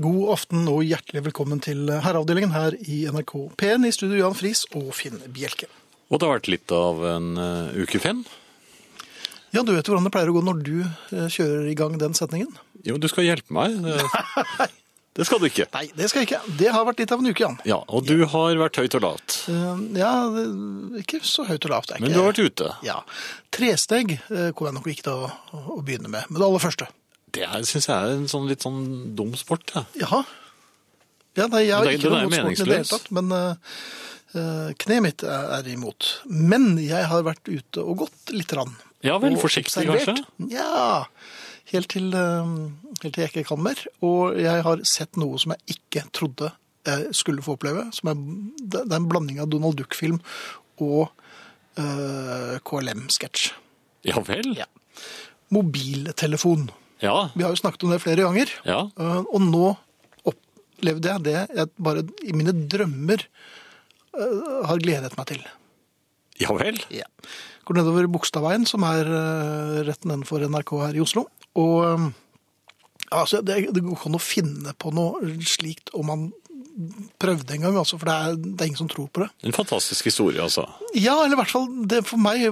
God aften og hjertelig velkommen til herreavdelingen her i NRK P1 i studio Jan Friis og Finn Bjelke. Og det har vært litt av en uh, uke, Finn. Ja, du vet hvordan det pleier å gå når du eh, kjører i gang den setningen? Jo, du skal hjelpe meg. Det, det skal du ikke. Nei, det skal jeg ikke. Det har vært litt av en uke, Jan. Ja, Og du har vært høyt og lavt. Eh, Ja, ikke så høyt og lavt. er Men du har vært ute. Ja. Tresteg kom jeg nok ikke til å, å begynne med. Men det aller første. Det syns jeg er en sånn litt sånn dum sport. Ja. Jaha. Ja, nei, jeg har er- ikke noe mot sporten i det hele tatt, men eh, kneet mitt er, er imot. Men jeg har vært ute og gått litt rann. Ja vel, forsiktig observert. kanskje? Ja, helt til, uh, helt til jeg ikke kan mer. Og jeg har sett noe som jeg ikke trodde jeg skulle få oppleve. Som er, det er en blanding av Donald Duck-film og uh, KLM-sketsj. Ja vel? Ja. Mobiltelefon. Ja. Vi har jo snakket om det flere ganger. ja. Eh, Og nå opplevde jeg det jeg bare i mine drømmer eh, har gledet meg til. Ja vel? Går nedover Bogstadveien, som er uh, rett nedenfor NRK her i Oslo. Og eh, altså, det, det går ikke an å finne på noe slikt om man prøvde en gang, altså, for det er, det er ingen som tror på det. En fantastisk historie, altså. Ja, eller i hvert fall det, for meg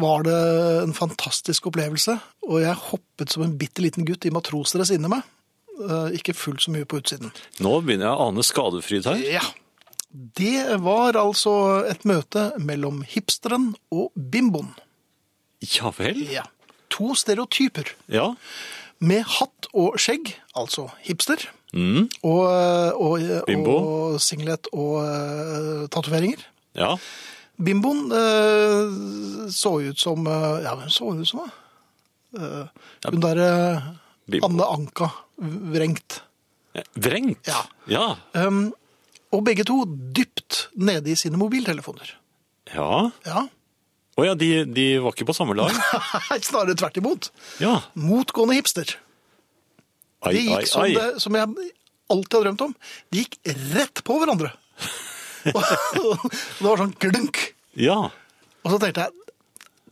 var det en fantastisk opplevelse. Og jeg hoppet som en bitte liten gutt i matrosdress inni meg. Eh, ikke fullt så mye på utsiden. Nå begynner jeg å ane skadefryd her. Ja. Det var altså et møte mellom hipsteren og bimboen. Ja vel? Ja. To stereotyper. Ja. Med hatt og skjegg, altså hipster, Mm. og, og, Bimbo. og singlet og uh, tatoveringer. Ja. Bimboen uh, så ut som uh, Ja, hvem så ut som, da? Eh, hun derre. Anne Anka Vrengt. Vrengt? Ja. Ja. Um, og begge to dypt nede i sine mobiltelefoner. Ja. Ja. Å ja, de, de var ikke på samme lag? Snarere tvert imot. Ja. Motgående hipster. Ai, De gikk ai, som, ai. det, som jeg alltid har drømt om. De gikk rett på hverandre. og det var sånn glunk. Ja. Og så tenkte jeg,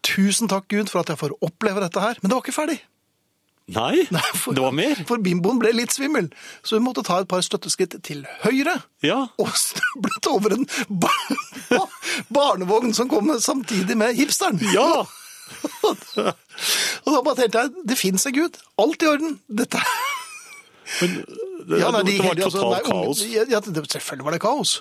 tusen takk Gud for at jeg får oppleve dette her. Men det var ikke ferdig. Nei, for- det var mer. For bimboen ble litt svimmel, så hun måtte ta et par støtteskritt til høyre. Ja. Og snublet over en bar barnevogn som kom samtidig med hipsteren. Ja. Og da bare tenkte jeg, det finnes en Gud. Alt i orden. Dette Men det, Ja, nei, de det var totalt altså, nei, kaos. Ja, ja, selvfølgelig var det kaos.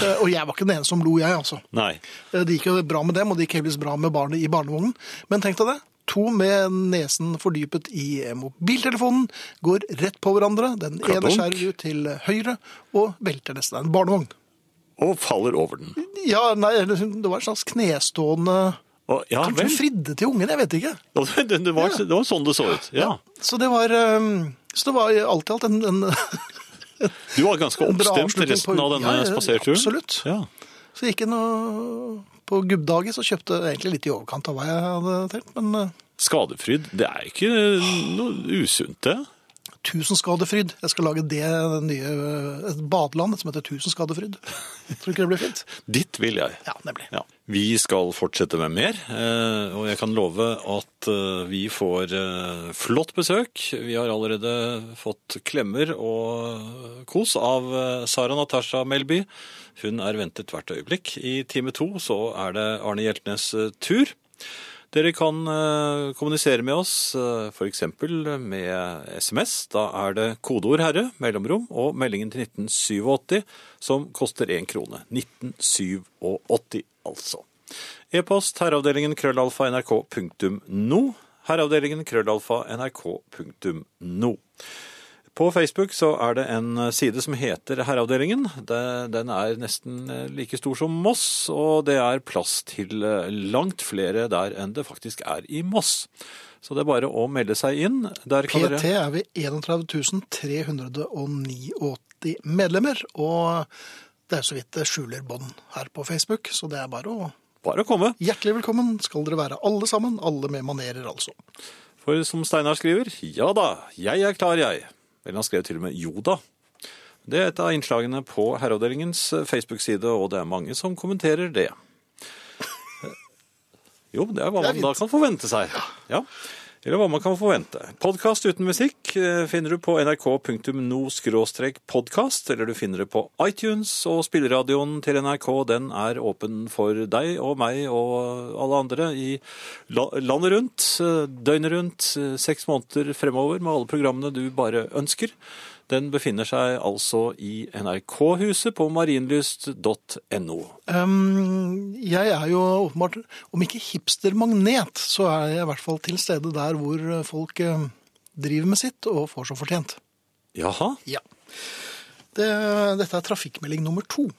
Eh, Og jeg var ikke den ene som lo, jeg, altså. Nei. Eh, Det gikk jo bra med dem, og det gikk heldigvis bra med barnet i barnevognen. Men tenk deg det. To med nesen fordypet i mobiltelefonen går rett på hverandre. Den ene skjærer ut til høyre og velter nesten en barnevogn. Og faller over den. Ja, nei, det var en slags knestående Og, ja Kanskje hun fridde til ungen, jeg vet ikke. Det, var, det var sånn det så ut. Ja. Så det var, eh, så det var alt i alt en, en Du var ganske oppstemt resten av denne Ja, spaserturen. absolutt. Ja. Så gikk jeg på gubbdaget, så kjøpte jeg egentlig litt i overkant av hva jeg hadde tenkt, men eh, Skadefryd, det er ikke noe usunt, det. Tusenskadefryd. Jeg skal lage det nye et badeland som heter Tusenskadefryd. Tror du ikke det blir fint? Ditt vil jeg. Ja, nemlig. Ja. Vi skal fortsette med mer, eh, og jeg kan love at eh, vi får eh, flott besøk. Vi har allerede fått klemmer og kos av Sara Natasha Melby. Hun er ventet hvert øyeblikk. I time to så er det Arne Hjeltnes tur. Dere kan eh, kommunisere med oss eh, eksempel med SMS. Da er det kodeord herre, mellomrom, og meldingen til 1987, som koster én krone. 1987, altså. E-post herreavdelingen krøllalfa nrk.no. Herreavdelingen krøllalfa nrk.no. På Facebook så er det en side som heter Herreavdelingen. Den er nesten eh, like stor som Moss, og det er plass til eh, langt flere der enn det faktisk er i Moss. Så det er bare å melde seg inn. Der kan PT dere... er vi 31 389 medlemmer, og det er så vidt det skjuler bånd her på Facebook, så det er bare å Bare å komme. Hjertelig velkommen skal dere være alle sammen, alle med manerer altså. For som Steinar skriver, ja da, jeg er klar, jeg. Eller han skrev til og med jo da. Det er et av innslagene på Herreavdelingens Facebook-side, og det er mange som kommenterer det. Jo, det er hva man da kan forvente seg. Ja. Eller hva man kan forvente. Podkast uten musikk eh, finner du på nrk.no-podkast, eller du finner det på iTunes, og spilleradioen til NRK den er åpen for deg og meg og alle andre i landet rundt, eh, døgnet rundt, eh, seks måneder fremover med alle programmene du bare ønsker. Den befinner seg altså i NRK-huset på marienlyst.no. Um, jeg er jo åpenbart, om ikke hipstermagnet, så er jeg i hvert fall til stede der hvor folk eh, driver med sitt og får som fortjent. Jaha. Ja. Det, dette er trafikkmelding nummer to.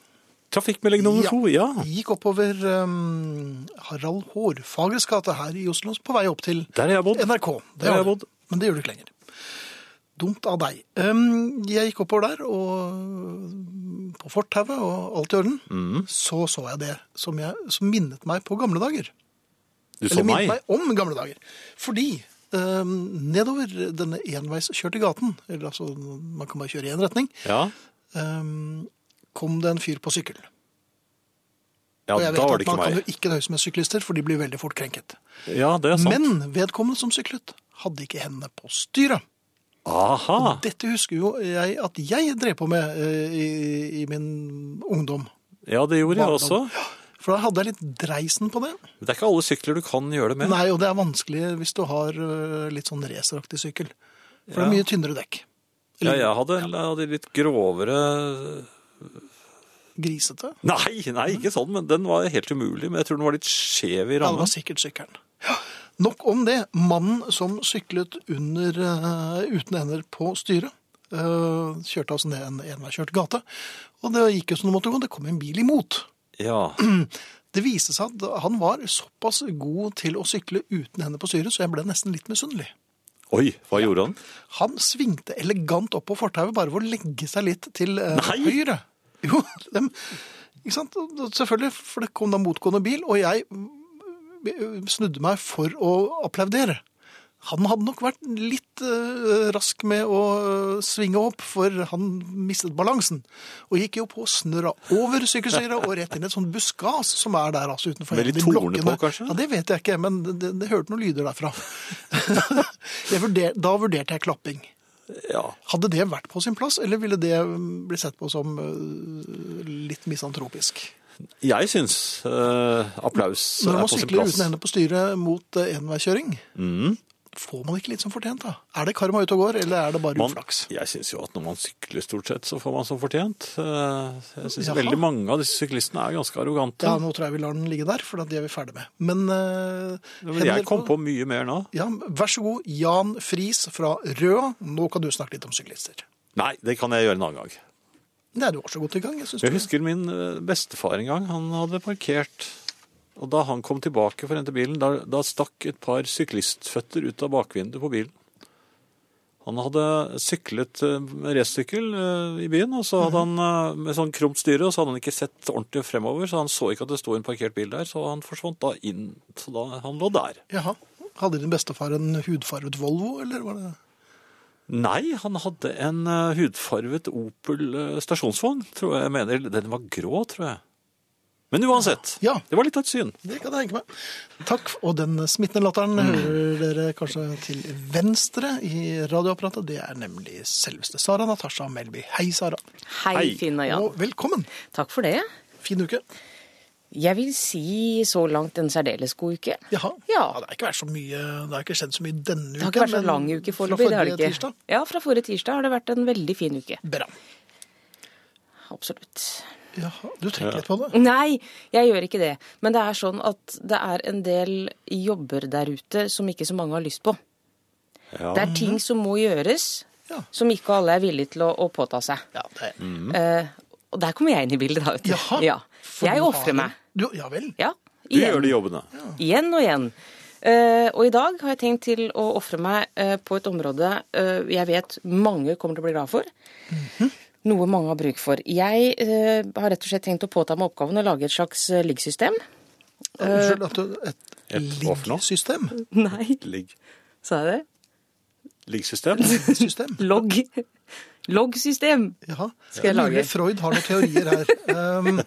Trafikkmelding nummer Ja. to, ja. Gikk oppover um, Harald Hårfagres gate her i Oslo, på vei opp til. NRK. Der har jeg bodd. Men det gjør du ikke lenger. Dumt av deg. Um, jeg gikk oppover der, og på fortauet og alt i orden. Mm. Så så jeg det som, jeg, som minnet meg på gamle dager. Du så Eller minnet meg. meg om gamle dager. Fordi um, nedover denne enveiskjørte gaten, eller altså man kan bare kjøre i én retning, Ja, um, kom det en fyr på sykkel. ja og jeg vet da var at det ikke man kan jo ikke nøyes med syklister, for de blir veldig fort krenket. Ja, det er sant. Men vedkommende som syklet, hadde ikke hendene på styret. Aha. Dette husker jo jeg at jeg drev på med eh, i, i min ungdom. Ja, det gjorde jeg også. For da hadde jeg litt dreisen på det. Det er ikke alle sykler du kan gjøre det med. Nei, og det er vanskelig hvis du har eh, litt sånn raceraktig sykkel. For det er mye tynnere dekk. Ja, jeg hadde, jeg hadde litt grovere Grisete. Nei, nei, ikke sånn, men den var helt umulig. Men jeg tror den var litt skjev i Ja, det var sikkert sykkelen. Ja. Nok om det. Mannen som syklet under, eh, uten ender på styret, eh, kjørte altså ned en enveiskjørt gate. Og det gikk jo som det måtte gå. Det kom en bil imot. Ja. Det viste seg at han var såpass god til å sykle uten hender på styret, så jeg ble nesten litt misunnelig. Oi, hva gjorde han? Han svingte elegant opp på fortauet bare for å legge seg litt til uh, høyre. Jo, dem, ikke sant? Selvfølgelig, for det kom da motgående bil, og jeg snudde meg for å applaudere. Han hadde nok vært litt eh, rask med å eh, svinge opp, for han mistet balansen. Og gikk jo på snørra over sykkelstyret og rett inn i et sånt buskas som er der altså utenfor. Med en litt torne på, kanskje? Ja, Det vet jeg ikke, men det, det, det hørte noen lyder derfra. vurder, da vurderte jeg klapping. Ja. Hadde det vært på sin plass, eller ville det mm, bli sett på som litt misantropisk? Jeg syns uh, applaus er på sin plass. Når man sykler uten hender på styret mot uh, enveiskjøring, Mm. får man ikke litt som fortjent da? Er det karma ute og går, eller er det bare Man, uflaks? jeg syns jo at når man sykler stort sett, så får man som fortjent. Uh, Jeg syns veldig mange av disse syklistene er ganske arrogante. Ja, nå tror jeg vi lar den ligge der, for det er vi ferdig med. Men øh, Men jeg kom på mye mer nå. Ja, vær så god, Jan Friis fra Røa. Nå kan du snakke litt om syklister. Nei, det kan jeg gjøre en annen gang. Nei, du var så godt i gang, jeg synes Jeg husker min eh, bestefar en gang. Han hadde parkert. Og da han kom tilbake for å hente bilen, da, da stakk et par syklistføtter ut av bakvinduet på bilen. Han hadde syklet eh, med racersykkel eh, i byen, og så hadde han med sånn krumt styre, og så hadde han ikke sett ordentlig fremover, så han så ikke at det sto en parkert bil der, så han forsvant da inn. Så da han lå der. Jaha. Hadde din bestefar en hudfarvet Volvo, eller var det Nei, han hadde en eh, hudfarvet Opel eh, stasjonsvogn, tror jeg jeg mener. Den var grå, tror jeg. Men uansett, Ja. det var litt av et syn. Det kan jeg tenke meg. Takk. Og den smittende latteren hører dere kanskje til venstre i radioapparatet. Det er nemlig selveste Sara Natasha Melby. Hei, Sara. Hei, Hei. Finn og Jan. Og velkommen. Takk for det. Fin uke. Jeg vil si så langt en særdeles god uke. Jaha. Ja. Det har ikke vært så mye, det har ikke skjedd så mye denne uken. Det har ikke vært så lang uke fra foreløpig. det forrige tirsdag. Ja, fra forrige tirsdag har det vært en veldig fin uke. Bra. Absolutt. Jaha, du trekker litt på det. Nei, jeg gjør ikke det. Men det er sånn at det er en del jobber der ute som ikke så mange har lyst på. Ja. Det er ting som må gjøres, Ja. som ikke alle er villige til å, å påta seg. Ja, det Eh, og der kommer jeg inn i bildet, da. vet du. Jaha. Ja. Jeg ofrer meg. Du, ja vel. Ja, Du gjør de jobbene. Igjen og igjen. Uh, og i dag har jeg tenkt til å ofre meg uh, på et område uh, jeg vet mange kommer til å bli glad for. Noe mange har bruk for. Jeg eh, har rett og slett tenkt å påta meg oppgaven å lage et slags eh, liggsystem. Unnskyld at du Et, Et liggsystem? Nei, Ligg. sa jeg det? Liggsystem? Liggsystem. Logg. Loggsystem ja. Skal jeg Det lage? Freud har noen teorier her. Um,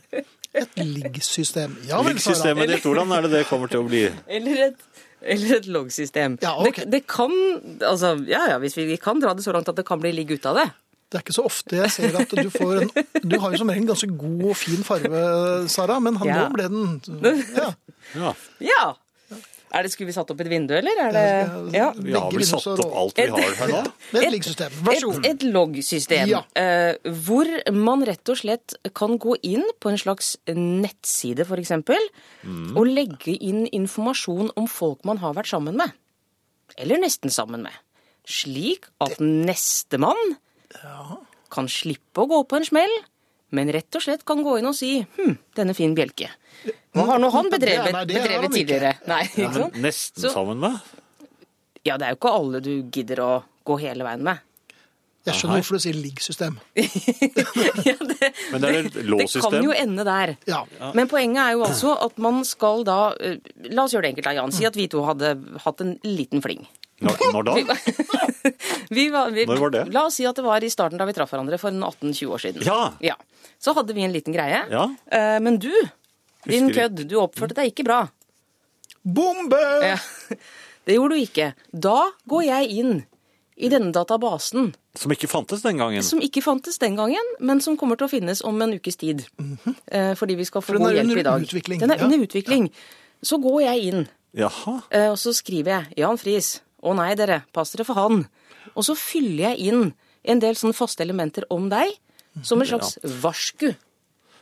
et liggsystem. Ja vel, Liggsystemet ditt, hvordan er det det kommer til å bli? Eller et Eller et loggsystem. Ja, okay. det, det kan altså, ja, ja, hvis vi kan dra det så langt at det kan bli ligg ut av det. Det er ikke så ofte jeg ser at du får en Du har jo som regel en ganske god og fin farve, Sara, men han, Ja. nå ble den ja. Ja. Ja! Er det, skulle vi satt opp et vindu, eller? Er det, ja. Vi har vel satt opp alt vi har her nå. Et liggsystem. Vær så god. et loggsystem Ja. uh, hvor man rett og slett kan gå inn på en slags nettside, f.eks., Mm. og legge inn informasjon om folk man har vært sammen med. Eller nesten sammen med. Slik at nestemann kan slippe å gå på en smell, men rett og slett kan gå inn og si hm, denne fin bjelke. Hva har nå han bedrevet, bedrevet tidligere? Nei, ikke sant? Nesten sammen med. Ja, det er jo ikke alle du gidder å gå hele veien med. Jeg skjønner hvorfor du sier liggsystem. ja, det, Men det er et Det kan jo ende der. Ja. Men poenget er jo altså at man skal da eh, La oss gjøre det enkelt, da, Jan. Si at vi to hadde hatt en liten fling. Når, når da? Vi var, vi, Når var det? La oss si at det var i starten da vi traff hverandre for 18-20 år siden. Ja. Så hadde vi en liten greie. Ja. Eh, men du, din kødd, du oppførte deg ikke bra. Bombe! Ja. Det gjorde du ikke. Da går jeg inn i denne databasen, Som ikke fantes den gangen. som ikke fantes den gangen, men som kommer til å finnes om en ukes tid. Eh, fordi vi skal få god hjelp i dag. utvikling, Den er ja. under utvikling. Så går jeg inn, Jaha. eh, og så skriver jeg Jan Friis. Å nei, dere, pass dere for han. Og så fyller jeg inn en del sånne faste elementer om deg, som en slags varsku.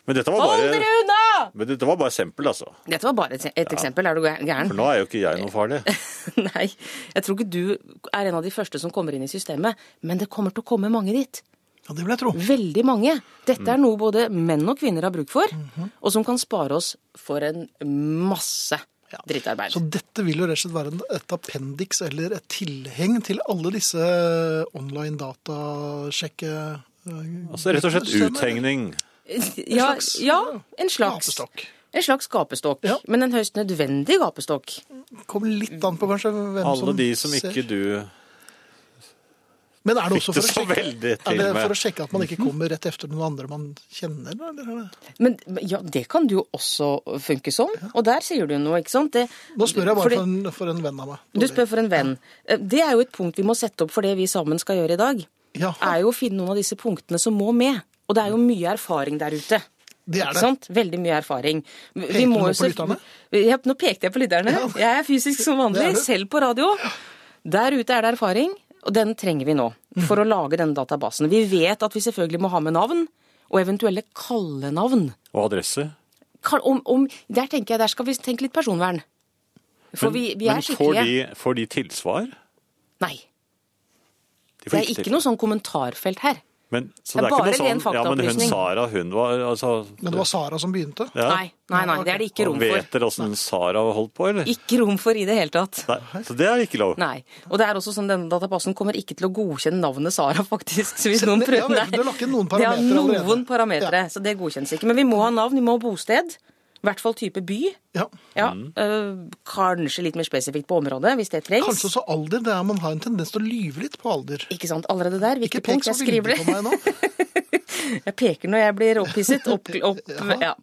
Men dette var Hold bare, dere unna! men dette var bare eksempel, altså. Dette var bare et, et eksempel. Er du gæren? For nå er jo ikke jeg noe farlig. Nei, jeg tror ikke du er en av de første som kommer inn i systemet, men det kommer til å komme mange dit. Ja, det vil jeg tro. Veldig mange. Dette er noe både menn og kvinner har bruk for, og som kan spare oss for en masse drittarbeid. Så dette vil jo rett og slett være et appendix eller et tilheng til alle disse online datasjekke... eh, Altså rett og slett uthengning. ja, slags, ja, en slags Gapestokk. En slags gapestokk, Ja. men en høyst nødvendig gapestokk. Kommer litt an på kanskje hvem Alle de som ser. ikke du Men er det også for det å sjekke, er det for å sjekke at man ikke kommer rett efter noen andre man kjenner? Eller? er Men ja, det kan det jo også funke som. Og der sier du noe, ikke sant? Det, Nå spør jeg bare fordi- for en, for en venn av meg. Du spør for en venn. Det er jo et punkt vi må sette opp for det vi sammen skal gjøre i dag. Jaha. Er jo å finne noen av disse punktene som må med. Og det er jo mye erfaring der ute. Det er det. sant? Veldig mye erfaring. Vi Peker du nå på lytterne? Ja, nå pekte jeg på lytterne. Ja. Jeg er fysisk som vanlig, selv på radio. Der ute er det erfaring, og den trenger vi nå for å lage denne databasen. Vi vet at vi selvfølgelig må ha med navn, og eventuelle kallenavn. Og adresse. Om, om, der tenker jeg, der skal vi tenke litt personvern. For vi, vi men er får skikkelige. de, får de tilsvar? Nei. De Det er ikke ikke noe sånn kommentarfelt her. Men, så Det er det er ikke noe sånn Ja, men hun. Sara, hun var altså Men det var Sara som begynte? ja. Nei, nei, nei, det er det ikke rom for. vet dere åssen Sara holdt på, eller? Ikke rom for i det hele tatt. Nei, så det er ikke lov. Nei. Og det er også sånn denne databasen kommer ikke til å godkjenne navnet Sara, faktisk. Så hvis noen det- prøver nei. har Det har noen parametere, så det godkjennes ikke. Men vi må ha navn, vi må ha bosted. I hvert fall type by. Ja. Ja, øh, kanskje litt mer spesifikt på området, hvis det trengs. Kanskje også alder. Det er Man har en tendens til å lyve litt på alder. Ikke sant, allerede der. Ikke Viktig pek punkt. Jeg skriver det. Jeg peker når jeg blir opphisset. Opp, opp, ja.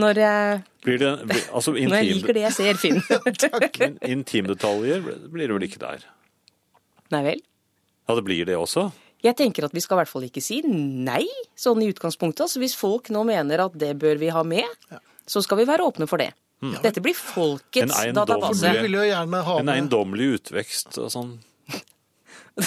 Når jeg, Blir det, altså, intim... når jeg liker det jeg ser, Finn. men intimdetaljer blir det vel ikke der? Nei vel. Ja, det blir det også? Jeg tenker at vi skal i hvert fall ikke si nei, sånn i utgangspunktet. Altså hvis folk nå mener at det bør vi ha med, så skal vi være åpne for det. Dette blir folkets En database. Du vil jo gjerne ha En eiendommelig utvekst og sånn.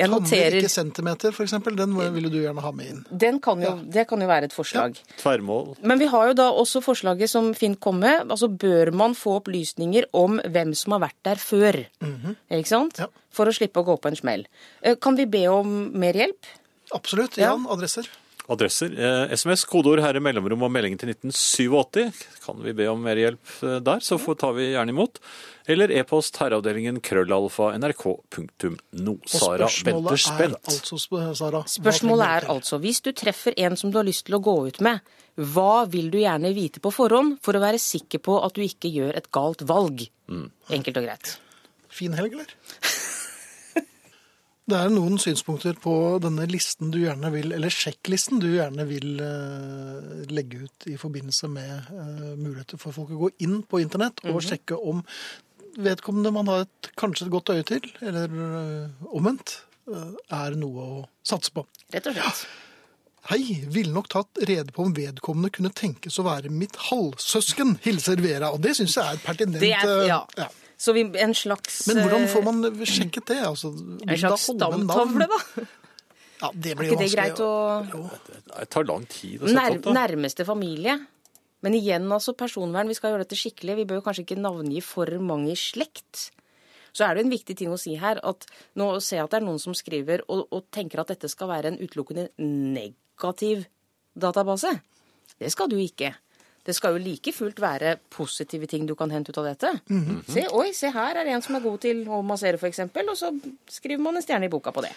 Jeg noterer ikke centimeter, for eksempel. Den ville vil du gjerne ha med inn. den kan jo, Det kan jo være et forslag. Tverrmål. Men vi har jo da også forslaget som Finn kom med. Altså bør man få opplysninger om hvem som har vært der før? Ikke sant? Ja. For å slippe å gå på en smell. Eh, Kan vi be om mer hjelp? Absolutt. Ja. Adresser. Adresser. Eh, SMS, kodeord herre mellomrom og meldingen til 1987. Kan vi be om mer hjelp eh, der, så får, tar vi gjerne imot. Eller e-post herreavdelingen krøllalfa nrk.no. Sara venter er spent. altså, Sara Spørsmålet er altså, hvis du treffer en som du har lyst til å gå ut med, hva vil du gjerne vite på forhånd for å være sikker på at du ikke gjør et galt valg? Enkelt og greit. Fin helg, eller? Det er noen synspunkter på denne listen du gjerne vil, eller sjekklisten du gjerne vil eh, legge ut i forbindelse med eh, muligheter for folk å gå inn på internett og sjekke om vedkommende man har et, kanskje et godt øye til, eller øh, omvendt, øh, er noe å satse på. Rett og slett. Hei, ville nok tatt rede på om vedkommende kunne tenkes å være mitt halvsøsken, hilser Vera. Og det syns jeg er pertinent. Det er, øh, ja. Så vi, en slags Men hvordan får eh, man sjekket det? Altså, En slags stamtavle, da? Ja, det Er blir jo ikke det greit å Jo. Det tar lang tid å sette Nær, opp, da. Nærmeste familie. Men igjen, altså personvern. Vi skal gjøre dette skikkelig. Vi bør kanskje ikke navngi for mange i slekt. Så er det en viktig ting å si her at nå ser jeg at det er noen som skriver og, og tenker at dette skal være en utelukkende negativ database. Det skal du ikke. Det skal jo like fullt være positive ting du kan hente ut av dette. Se, oi, se her er det en som er god til å massere, f.eks., og så skriver man en stjerne i boka på det.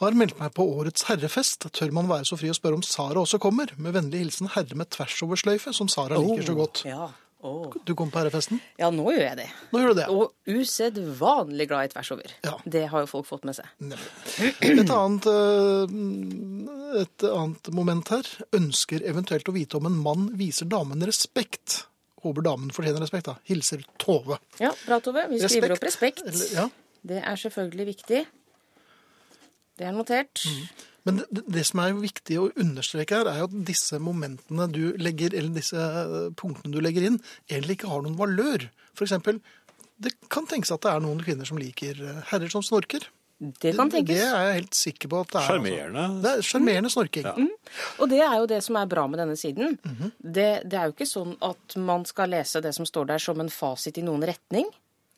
Har meldt meg på årets herrefest. Tør man være så fri å spørre om Sara også kommer? Med vennlig hilsen herre med tversoversløyfe, som Sara liker så godt. Ja. Åh. Du kom på herrefesten? ja, nå gjør jeg det. Nå gjør du det. Og usedvanlig glad i tvers over. Ja. Det har jo folk fått med seg. Et annet, øh, et annet moment her. Ønsker eventuelt å vite om en mann viser damen respekt. Håper damen fortjener respekt, da. Hilser Tove. Ja, bra, Tove. Vi skriver opp respekt. Ja. Det er selvfølgelig viktig. Det er notert. Men det, det som er viktig å understreke her, er jo at disse momentene du legger, eller disse øh, punktene du legger inn, egentlig ikke har noen valør. For eksempel, det kan tenkes at det er noen kvinner som liker øh, herrer som snorker. Det kan tenkes. Det det er jeg helt sikker på at det er. Sjarmerende. Altså. Det er sjarmerende snorking. Og det er jo det som er bra med denne siden. Mhm. det, det er jo ikke sånn at man skal lese det som står der som en fasit i noen retning.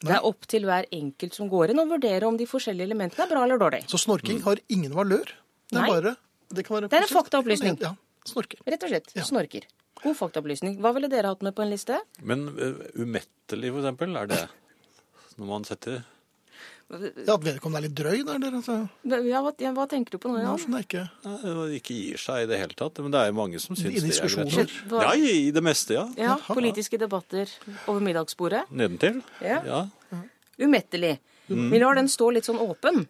Det er opp til hver enkelt som går inn og vurdere om de forskjellige elementene er bra eller dårlig. Så snorking har ingen valør. Det er Nei. bare Det, kan være Det er en faktaopplysning. Ja. Snorker. Rett og slett. Ja. Snorker. God faktaopplysning. Hva ville dere hatt med på en liste? Men uh, umettelig, for eksempel, er det når man setter Ja, At vedkommende er litt drøy der, dere. Altså. Ja, hva, ja, hva tenker du på nå, Ja, er ikke Nei, ikke gir seg i det hele tatt. Men det er jo mange som syns I det er diskusjoner? Det Ja, i det meste, ja. Ja, politiske debatter over middagsbordet. Nedentil. Ja. ja. Umettelig. Vi lar den stå litt sånn åpen.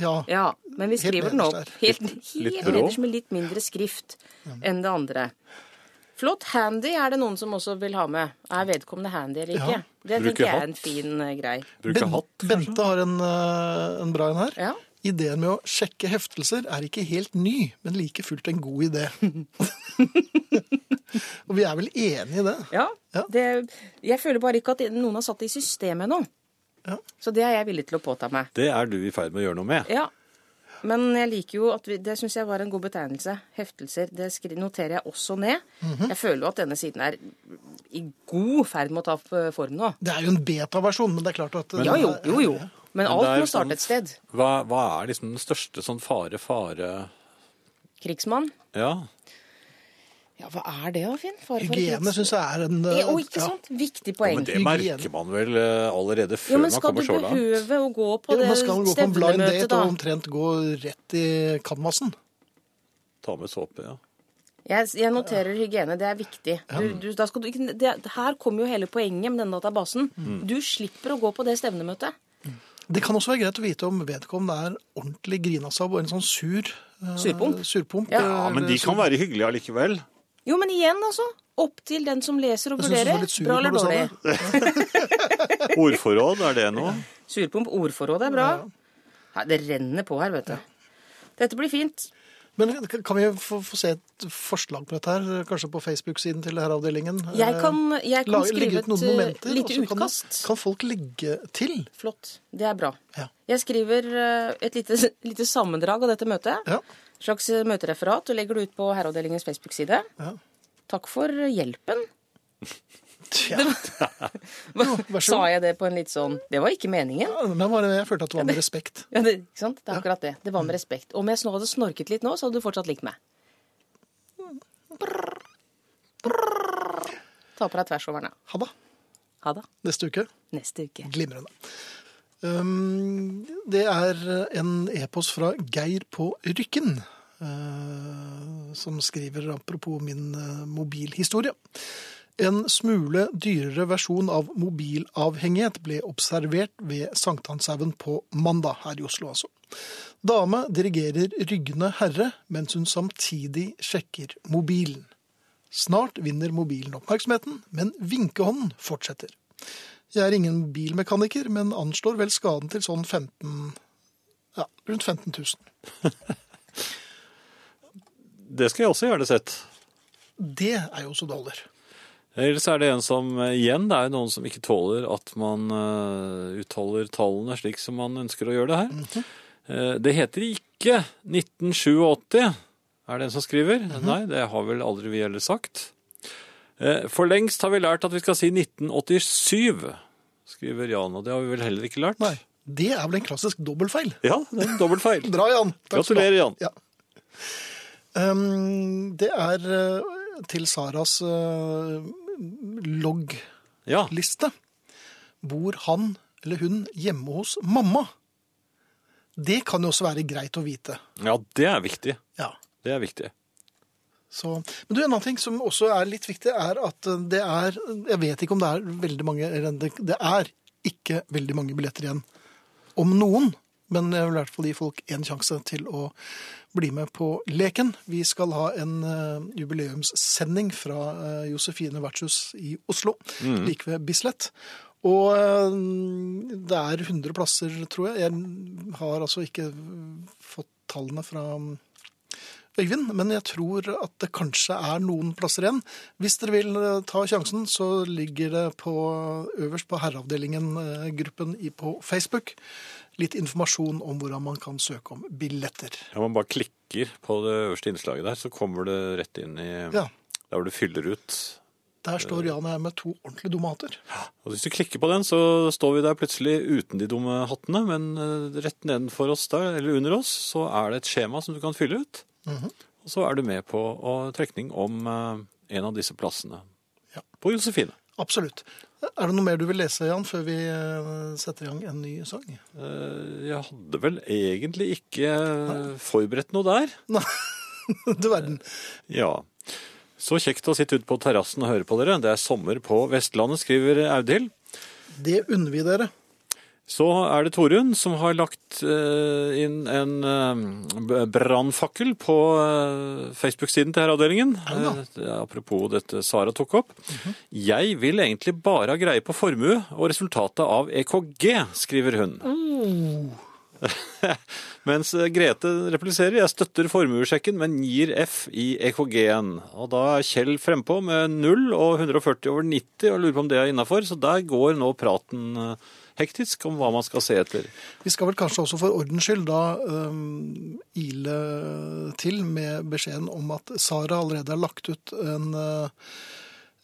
Ja. Ja, men vi skriver den opp Helt, helt, helt nederst med litt mindre skrift enn det andre. Flott. Handy er det noen som også vil ha med. Er vedkommende handy eller ikke? Ja. Det tenker jeg er en fin eh, grei. Bruker Ben- hatt, kanskje. Bente har en, øh, en bra en her. Ja. Ideen med å sjekke heftelser er ikke helt ny, men like fullt en god idé. Og vi er vel enige i det? Ja, Ja. Det, jeg føler bare ikke at noen har satt det i systemet ennå. Ja. Så det er jeg villig til å påta meg. Det er du i ferd med å gjøre noe med. Ja, men jeg liker jo at vi, det syns jeg var en god betegnelse. Heftelser. Det noterer jeg også ned. Mhm. Jeg føler jo at denne siden er i god ferd med å ta f- form nå. Det er jo en beta-versjon, men det er klart at Ja, jo, jo, jo. Men Men alt må starte sånn- et sted. Hva, hva er liksom den største sånn fare-fare Krigsmann. Ja. Ja, hva er det da, Finn? For Hygiene syns jeg er en uh, Å, ikke ja. sant? Viktig ja poeng. men det Hygiene. merker man vel eh, allerede før Jo, men man skal du kommer så langt. behøve å gå på Jo, det man skal gå på en blind date da? og omtrent gå rett i canvasen. Ta med såpe, ja. Jeg, jeg noterer hygiene, det er viktig. Du, du, da skal du, det, her kommer jo hele poenget med denne databasen. Mm. Du slipper å gå på det stevnemøtet. Det kan også være greit å vite om vedkommende er ordentlig grinasabb og en sånn sur uh, Surpomp. surpomp Ja, Ja, Men de kan være hyggelige allikevel. Jo, men igjen, altså. Opp til den som leser og vurderer. Bra eller dårlig? Ordforråd, er det noe? Surpomp, ordforråd er bra. Her, det renner på her, vet du. Dette blir fint. Men kan vi få, få se et forslag på dette her? Kanskje på Facebook-siden til Herreavdelingen? Jeg kan, jeg kan Lage- skrive et momenter, uh, lite så kan- utkast. Kan, folk legge til? Flott. Det er bra. Ja. Jeg skriver uh, et lite, lite sammendrag av dette møtet. Ja. Slags uh, møtereferat og legger det ut på Herreavdelingens Facebook-side. ja. Takk for hjelpen. Tja. Var, Sa jeg det på en litt sånn Det var ikke meningen. Ja, men bare, jeg følte at det var med respekt. Ja, det, ikke sant? det er akkurat det. Det var med respekt. Om jeg hadde snorket litt nå, så hadde du fortsatt likt meg. Ta på deg tvers Ha det. Ha det. Neste uke. Neste uke. Glimrende. Um, det er en e-post fra Geir på Rykken, uh, som skriver apropos min uh, mobilhistorie. En smule dyrere versjon av mobilavhengighet ble observert ved Sankthanshaugen på mandag her i Oslo, altså. Dame dirigerer ryggende herre mens hun samtidig sjekker mobilen. Snart vinner mobilen oppmerksomheten, men vinkehånden fortsetter. Jeg er ingen bilmekaniker, men anslår vel skaden til sånn 15 Ja, rundt 15 000. Det skulle jeg også gjerne sett. Det er jo så dollar. Ellers er det en som eh, igjen, det er noen som ikke tåler at man uttaler utholder tallene slik som man ønsker å gjøre det her. Eh, det heter ikke 1987, er det en som skriver. Nei, det har vel aldri vi heller sagt. Eh, for lengst har vi lært at vi skal si 1987, skriver Jan, og det har vi vel heller ikke lært. Nei, det er vel en klassisk dobbeltfeil. Ja, det er en dobbeltfeil. Bra, Jan. Takk. Gratulerer, Jan. Ja. Um, det er eh, til Saras uh, loggliste. Ja, Bor han eller hun hjemme hos mamma? Det kan jo også være greit å vite. ja, det er viktig. Ja. Det er viktig. Så, men du, en annen ting som også er litt viktig, er at det er Jeg vet ikke om det er veldig mange eller det, er ikke veldig mange billetter igjen. Om noen. Men jeg vil i hvert fall gi folk en sjanse til å bli med på leken. Vi skal ha en uh, jubileumssending fra uh, Josefine vertshus i Oslo, like ved Bislett. Og uh, det er 100 plasser, tror jeg. Jeg har altså ikke fått tallene fra Øyvind, men jeg tror at det kanskje er noen plasser igjen. Hvis dere vil eh, ta sjansen, så ligger det på, øverst på Herreavdelingen-gruppen på Facebook litt informasjon om hvordan man kan søke om billetter. Ja, man bare klikker på det øverste innslaget der, så kommer det rett inn i Ja, der hvor du fyller ut. Der står Jan og jeg med to ordentlige dumme hatter. Og hvis du klikker på den, så står vi der plutselig uten de dumme hattene, men eh, rett nedenfor oss der, eller under oss, så er det et skjema som du kan fylle ut. Mhm. Og så er du med på å trekning om eh, en av disse plassene. Ja. På Josefine. Absolutt. Er det noe mer du vil lese, Jan, før vi eh, setter i gang en ny sang? Eh, Jeg hadde vel egentlig ikke Nei. forberedt noe der. Nei, Du verden. Ja. Så kjekt å sitte ute på terrassen og høre på dere. Det er sommer på Vestlandet, skriver Audhild. Det unner vi dere. Så er det Torunn som har lagt eh, inn en uh, brannfakkel på eh, Facebook-siden til Herreavdelingen. Ja. Eh, apropos dette Sara tok opp. Jeg vil egentlig bare ha greie på formue og resultatet av EKG, skriver hun. Mens eh, Grete repliserer jeg støtter formuesjekken, men gir F i EKG-en. Og da er Kjell frempå med 0 og 140 over 90 og lurer på om det er innafor. Så der går nå praten eh, hektisk om hva man skal se etter. Vi skal vel kanskje også for ordens skyld da um, ile til med beskjeden om at Sara allerede har lagt ut en, uh,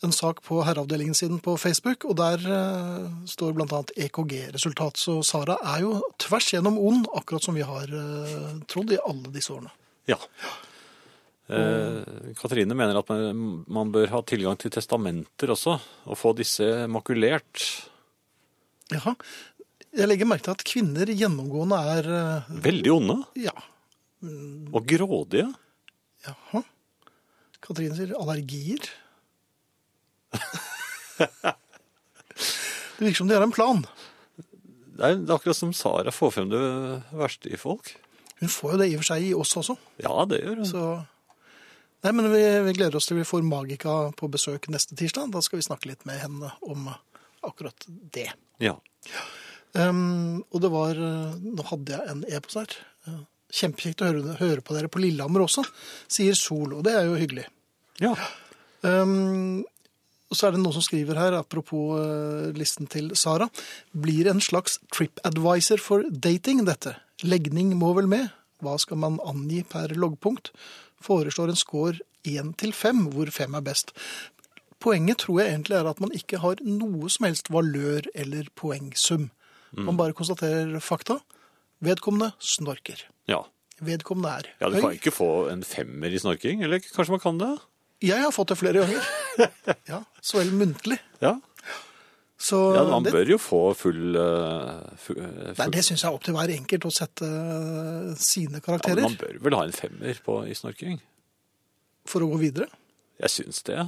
en sak på herreavdelingen sin på Facebook, og der uh, står annet EKG-resultat. Så Sara er jo tvers gjennom ond, akkurat som vi har uh, trodd i alle disse årene. Ja. Eh, Katrine mener at man, man bør ha tilgang til testamenter også, og få disse makulert. Jaha. Jeg legger merke til at kvinner gjennomgående er uh, Veldig onde Ja. og grådige. Jaha. Katrine sier allergier. Det virker som de har en plan. Det er, det er akkurat som Sara får frem det verste i folk. Hun får jo det i og for seg i oss også. Ja, det gjør hun. Så Nei, men vi, vi gleder oss til vi får Magika på besøk neste tirsdag. Da skal vi snakke litt med henne om akkurat det. Ja. Um, og det var uh, Nå hadde jeg en e-post her. Uh, Kjempekjekt å høre, høre på dere på Lillehammer også, sier Sol. Og det er jo hyggelig. ja. Um, og så er det noen som skriver her, apropos uh, listen til Sara, blir en slags trip-advisor for dating dette. Legning må vel med? Hva skal man angi per loggpunkt? Foreslår en score 1 til 5, hvor 5 er best. Poenget tror jeg egentlig er at man ikke har noe som helst valør eller poengsum. Man bare konstaterer fakta. Vedkommende snorker. ja. Vedkommende er høy. Ja, du kan ikke få en femmer i snorking, eller kanskje man kan det? Jeg har fått det flere ganger. Ja, så vel muntlig. Ja, Så ja man det, bør jo få full, full, fu- eh, Nei, det syns jeg er opp til hver enkelt å sette sine sine ja, men karakterer Man bør vel ha en femmer på, i snorking? for å gå videre. Jeg syns det.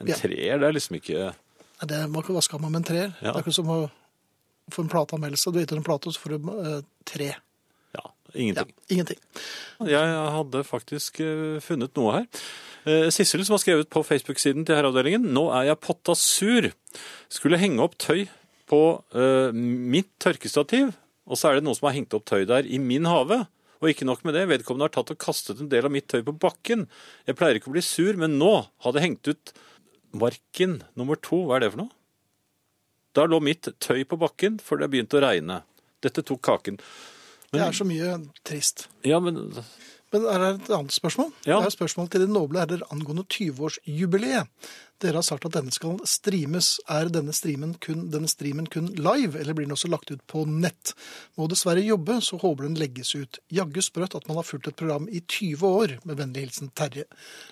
En Ja. treer, det er liksom ikke Nei, det, må ikke vaske av meg med en treer? Ja. Det er ikke som å få en plateanmeldelse. Du gitt en plate, og så får du uh, tre. Ja, ingenting. Ja, ingenting. ingenting. Jeg hadde faktisk uh, funnet noe her. Eh, Sissel som har skrevet på Facebook-siden til herreavdelingen Nå er jeg potta sur. Skulle henge opp tøy på uh, mitt tørkestativ, og så er det noen som har hengt opp tøy der i min hage. Og ikke nok med det, vedkommende har tatt og kastet en del av mitt tøy på bakken. Jeg pleier ikke å bli sur, men nå har det hengt ut marken nummer to. Hva er det for noe? Da lå mitt tøy på bakken, for det begynte å regne. Dette tok kaken. Det er så mye trist. Ja, men Men er det et annet spørsmål? Ja. Det er spørsmål til de noble herrer angående 20-årsjubileet. Dere har sagt at denne skal streames. Er denne streamen, kun, denne streamen kun live, eller blir den også lagt ut på nett? Må dessverre jobbe, så håper den legges ut. Jaggu sprøtt at man har fulgt et program i 20 år, med vennlig hilsen Terje.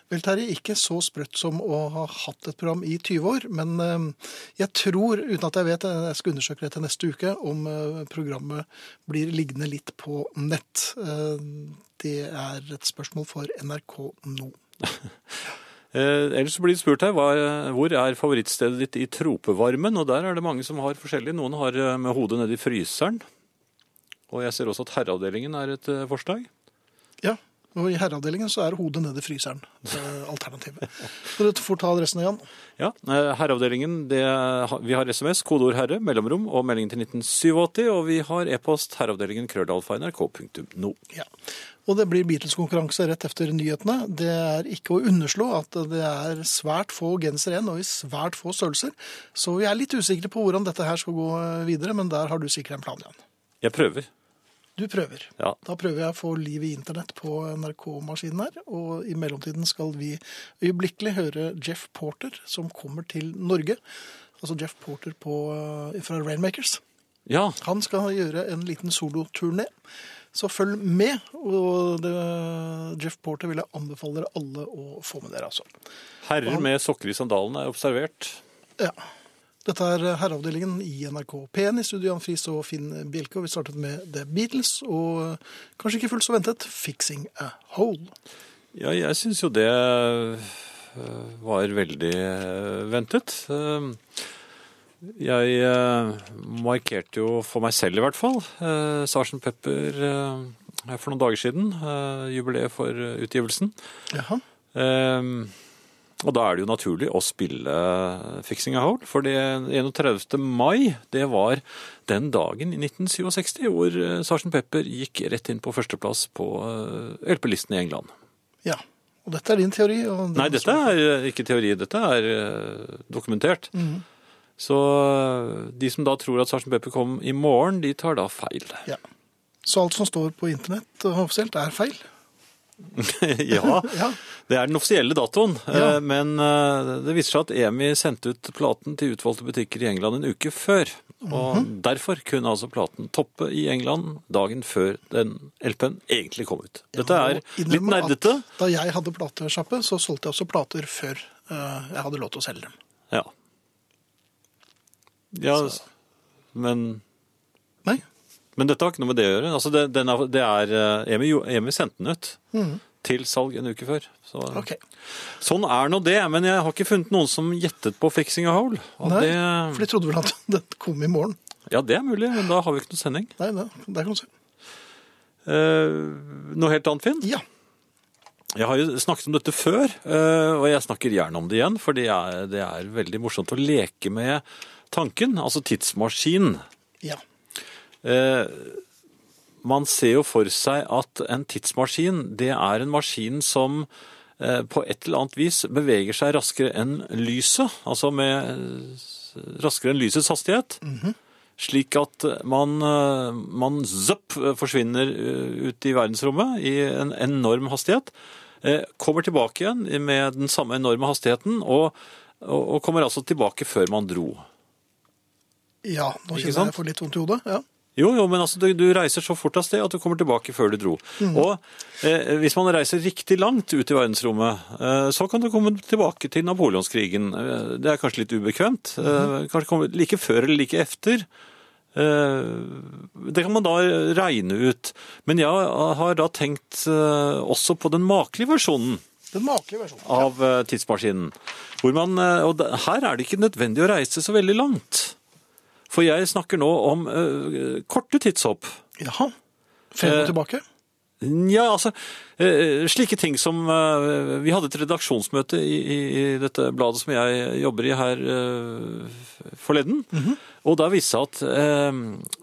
Vel, Terje, ikke så sprøtt som å ha hatt et program i 20 år, men eh, jeg tror, uten at jeg vet, jeg skal undersøke det til neste uke, om eh, programmet blir liggende litt på nett. Det er et spørsmål for NRK nå. Eh, ellers blir det spurt her, hvor er favorittstedet ditt i tropevarmen? Og der er det mange som har forskjellige. Noen har eh, med hodet nedi fryseren. Og jeg ser også at herreavdelingen er et eh, forslag. Ja, og i herreavdelingen så er hodet nedi fryseren. Er alternativet. Så du får ta adressen, igjen. Ja, herreavdelingen, det, vi har SMS, kodeord herre, mellomrom og melding til 1987, og vi har e-post herreavdelingen krøllalfa.nrk.no. Ja. Og det blir Beatles-konkurranse rett etter nyhetene. Det er ikke å underslå at det er svært få gensere igjen, og i svært få størrelser. Så vi er litt usikre på hvordan dette her skal gå videre, men der har du sikkert en plan, Jan. Jeg prøver. Du prøver. Ja. Da prøver jeg å få liv i internett på NRK-maskinen her, og i mellomtiden skal vi øyeblikkelig høre Jeff Porter, som kommer til Norge. Altså Jeff Porter på, eh, fra Rainmakers. Ja, Han skal gjøre en liten soloturné. Så følg med. Og det, Jeff Porter vil jeg anbefale dere alle å få med dere, altså. herrer med sokker i sandalene er observert. Ja. Dette er Herreavdelingen i NRK P1 i studio Jan Friis og Finn Bjelke. Og vi startet med The Beatles og kanskje ikke fullt så ventet Fixing a Hole. Ja, jeg syns jo det øh, var veldig ventet. Jeg øh, markerte jo for meg selv i hvert fall øh, Sarsen Pepper øh, for noen dager siden. øh, Jubileet for utgivelsen. Jaha. Ehm, og da er det jo naturlig å spille Fixing a Hole, for det 31. mai, det var den dagen i 1967 hvor eh, Sarsen Pepper gikk rett inn på førsteplass på eh, LP-listen i England. Ja. Og dette er din teori? Og Nei, dette er eh, ikke teori, dette er eh, dokumentert. Mhm. Så eh, de som da tror at Sarsen Pepper kom i morgen, de tar da feil. Ja. Så alt som står på internett eh, offisielt, er feil? ja, Ja. det er den offisielle datoen. Ja. Eh, Men eh, det viser seg at EMI sendte ut platen til utvalgte butikker i England en uke før. Og Mhm. derfor kunne altså platen toppe i England dagen før den LP-en egentlig kom ut. Dette er litt nerdete. Da jeg hadde platesjappe, så solgte jeg også plater før jeg hadde lov til å selge dem. Ja. Ja Så- men, Nei? men dette har ikke noe med det å gjøre. Altså det, den er, det er, eh, EMI, EMI sendte den ut til salg en uke før. Så, okay. Sånn er nå det, men jeg har ikke funnet noen som gjettet på Fixing a Hole. Nei, det, for de trodde vel at den kom i morgen. ja, det er mulig, men da har vi ikke noe sending. Nei, det, det kan du se. Eh, noe helt annet, Finn? Ja. Jeg har jo snakket om dette før, eh, og jeg snakker gjerne om det igjen, for det er, det er veldig morsomt å leke med tanken, altså tidsmaskin. Ja. Eh, man ser jo for seg at en tidsmaskin, det er en maskin som eh, på et eller annet vis beveger seg raskere enn lyset, altså med eh, raskere enn lysets hastighet. Slik at man, eh, man forsvinner eh, ut i verdensrommet i en enorm hastighet, eh, kommer tilbake igjen med den samme enorme hastigheten, og, og, og kommer altså tilbake før man dro. Ja, nå kjenner sant? jeg for litt vondt i hodet. Ja. Jo, jo, men altså, du, du reiser så fort av sted at du kommer tilbake før du dro. Og eh, hvis man reiser riktig langt ut i verdensrommet, eh, så kan du komme tilbake til Napoleonskrigen. Eh, det er kanskje litt ubekvemt. Eh, kanskje komme like før eller like efter. Eh, det kan man da regne ut. Men jeg har da tenkt eh, også på den makelige versjonen Den makelige versjonen. av tidsmaskinen. Hvor man, og her er det ikke nødvendig å reise så veldig langt. For jeg snakker nå om uh, korte tidshopp. Jaha. Frem og Eh, tilbake? Ja, altså, eh, slike ting som Vi hadde et redaksjonsmøte i, i, i dette bladet som jeg jobber i her forleden. Mm -hmm. Og da viste det seg at eh,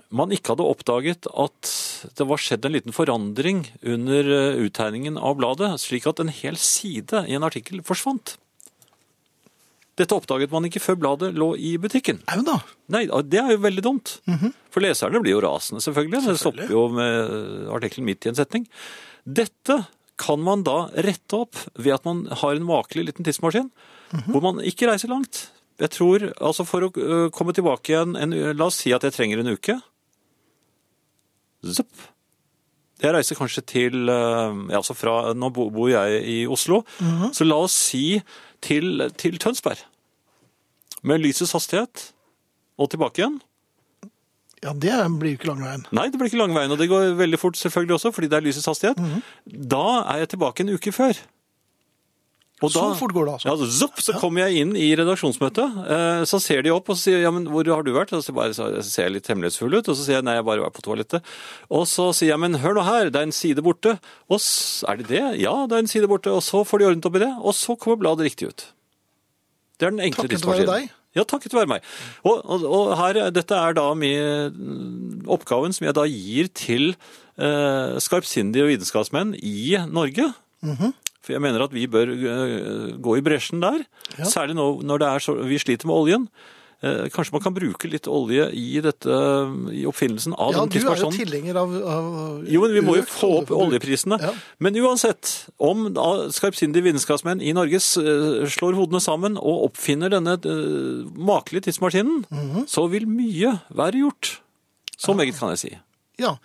man ikke hadde oppdaget at det var skjedd en liten forandring under uttegningen av bladet, slik at en hel side i en artikkel forsvant. Dette oppdaget man ikke før bladet lå i butikken. Au da. Nei, det er jo veldig dumt. For leserne blir jo rasende, selvfølgelig. Det stopper jo med artikkelen midt i en setning. Dette kan man da rette opp ved at man har en makelig liten tidsmaskin, hvor man ikke reiser langt. Jeg tror, altså For å komme tilbake igjen en, La oss si at jeg trenger en uke. Zup. Jeg reiser kanskje til ja, altså fra, Nå bor jeg i Oslo, så la oss si til, til Tønsberg. Med lysets hastighet og tilbake igjen. Ja, det blir jo ikke lang veien. Nei, det blir ikke lang veien, og det går veldig fort selvfølgelig også, fordi det er lysets hastighet. Da er jeg tilbake en uke før. Og Så fort går det altså. Ja, så, zup, så kommer jeg inn i redaksjonsmøtet, eh, så ser de opp og sier ja, men hvor har du vært? Og så, bare, så ser jeg litt hemmelighetsfull ut, og så sier jeg nei, jeg bare var på toalettet. Og så sier jeg men hør nå her, det er en side borte. Og er det det? Ja, det er en side borte. Og så får de ordnet opp i det, og så kommer bladet riktig ut. Det er den enkle tidsmaskinen. deg? Ja, takket være meg. Og, og, og her, dette er da min, oppgaven som jeg da gir til eh, skarpsindige vitenskapsmenn i Norge. Mhm. For jeg mener at vi bør eh, gå i bresjen der. Ja. Særlig nå når det er så, vi sliter med oljen. Eh, kanskje man kan bruke litt olje i, dette, i oppfinnelsen av Ja, den du er jo tilhenger av, av Jo, men vi må jo få opp oljeprisene. Ja. Men uansett, om skarpsindige vitenskapsmenn i Norge eh, slår hodene sammen og oppfinner denne makelige tidsmaskinen, Mhm. så vil mye være gjort. Så meget kan jeg si. Ja,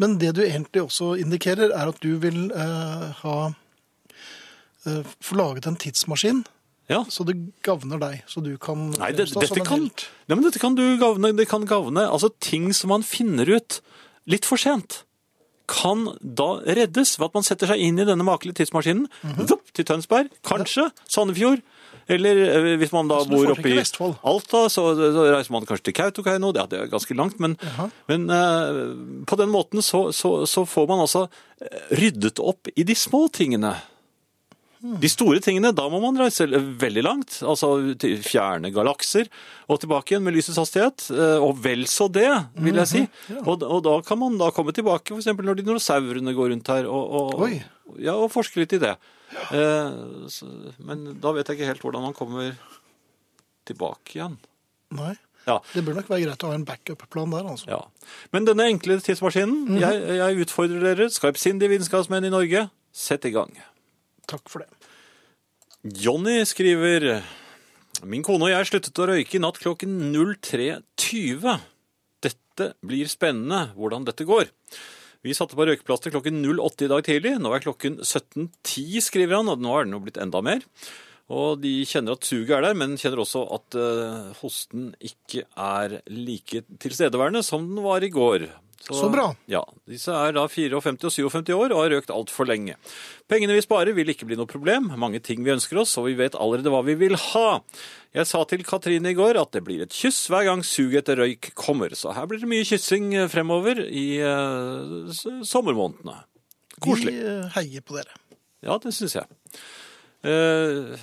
men det du egentlig også indikerer, er at du vil eh, ha få laget en tidsmaskin, Ja. så det gavner deg, så du kan Nei, det, dette, kan, ja, men dette kan du gavne. Det kan gavne altså ting som man finner ut litt for sent. Kan da reddes ved at man setter seg inn i denne makelige tidsmaskinen. Mhm. Zup, til Tønsberg, kanskje Sandefjord. Eller eh, hvis man da Altså, bor oppe i Alta, så, så reiser man kanskje til Kautokeino. Det er ganske langt, men, men uh, på den måten så, så, så får man altså eh, ryddet opp i de små tingene. De store tingene, da må man reise veldig langt, altså til fjerne galakser, og tilbake igjen med lysets hastighet, eh, og vel så det, vil jeg si. og, og da kan man da komme tilbake, for eksempel når dinosaurene går rundt her, og, og, ja, og forske litt i det. Eh, så, men da vet jeg ikke helt hvordan man kommer tilbake igjen. Nei, Ja, det bør nok være greit å ha en backup-plan der, altså. ja. Men denne enkle tidsmaskinen, jeg, jeg utfordrer dere, skarpsindige vitenskapsmenn i Norge, sett i gang. Takk for det. Jonny skriver Min kone og jeg sluttet å røyke i natt klokken 03.20. Dette blir spennende hvordan dette går. Vi satte på røykeplaster klokken 08 i dag tidlig. Nå er klokken 17.10, skriver han, og nå er den jo blitt enda mer. Og de kjenner at suget er der, men kjenner også at eh, hosten ikke er like tilstedeværende som den var i går. Så bra. Ja, Disse er da 54 og 57 år og har røkt altfor lenge. Pengene vi sparer vil ikke bli noe problem. Mange ting vi ønsker oss, og vi vet allerede hva vi vil ha. Jeg sa til Katrine i går at det blir et kyss hver gang suget etter røyk kommer. Så her blir det mye kyssing fremover i uh, sommermånedene. Koselig. Vi eh, heier på dere. Ja, det syns jeg. Uh,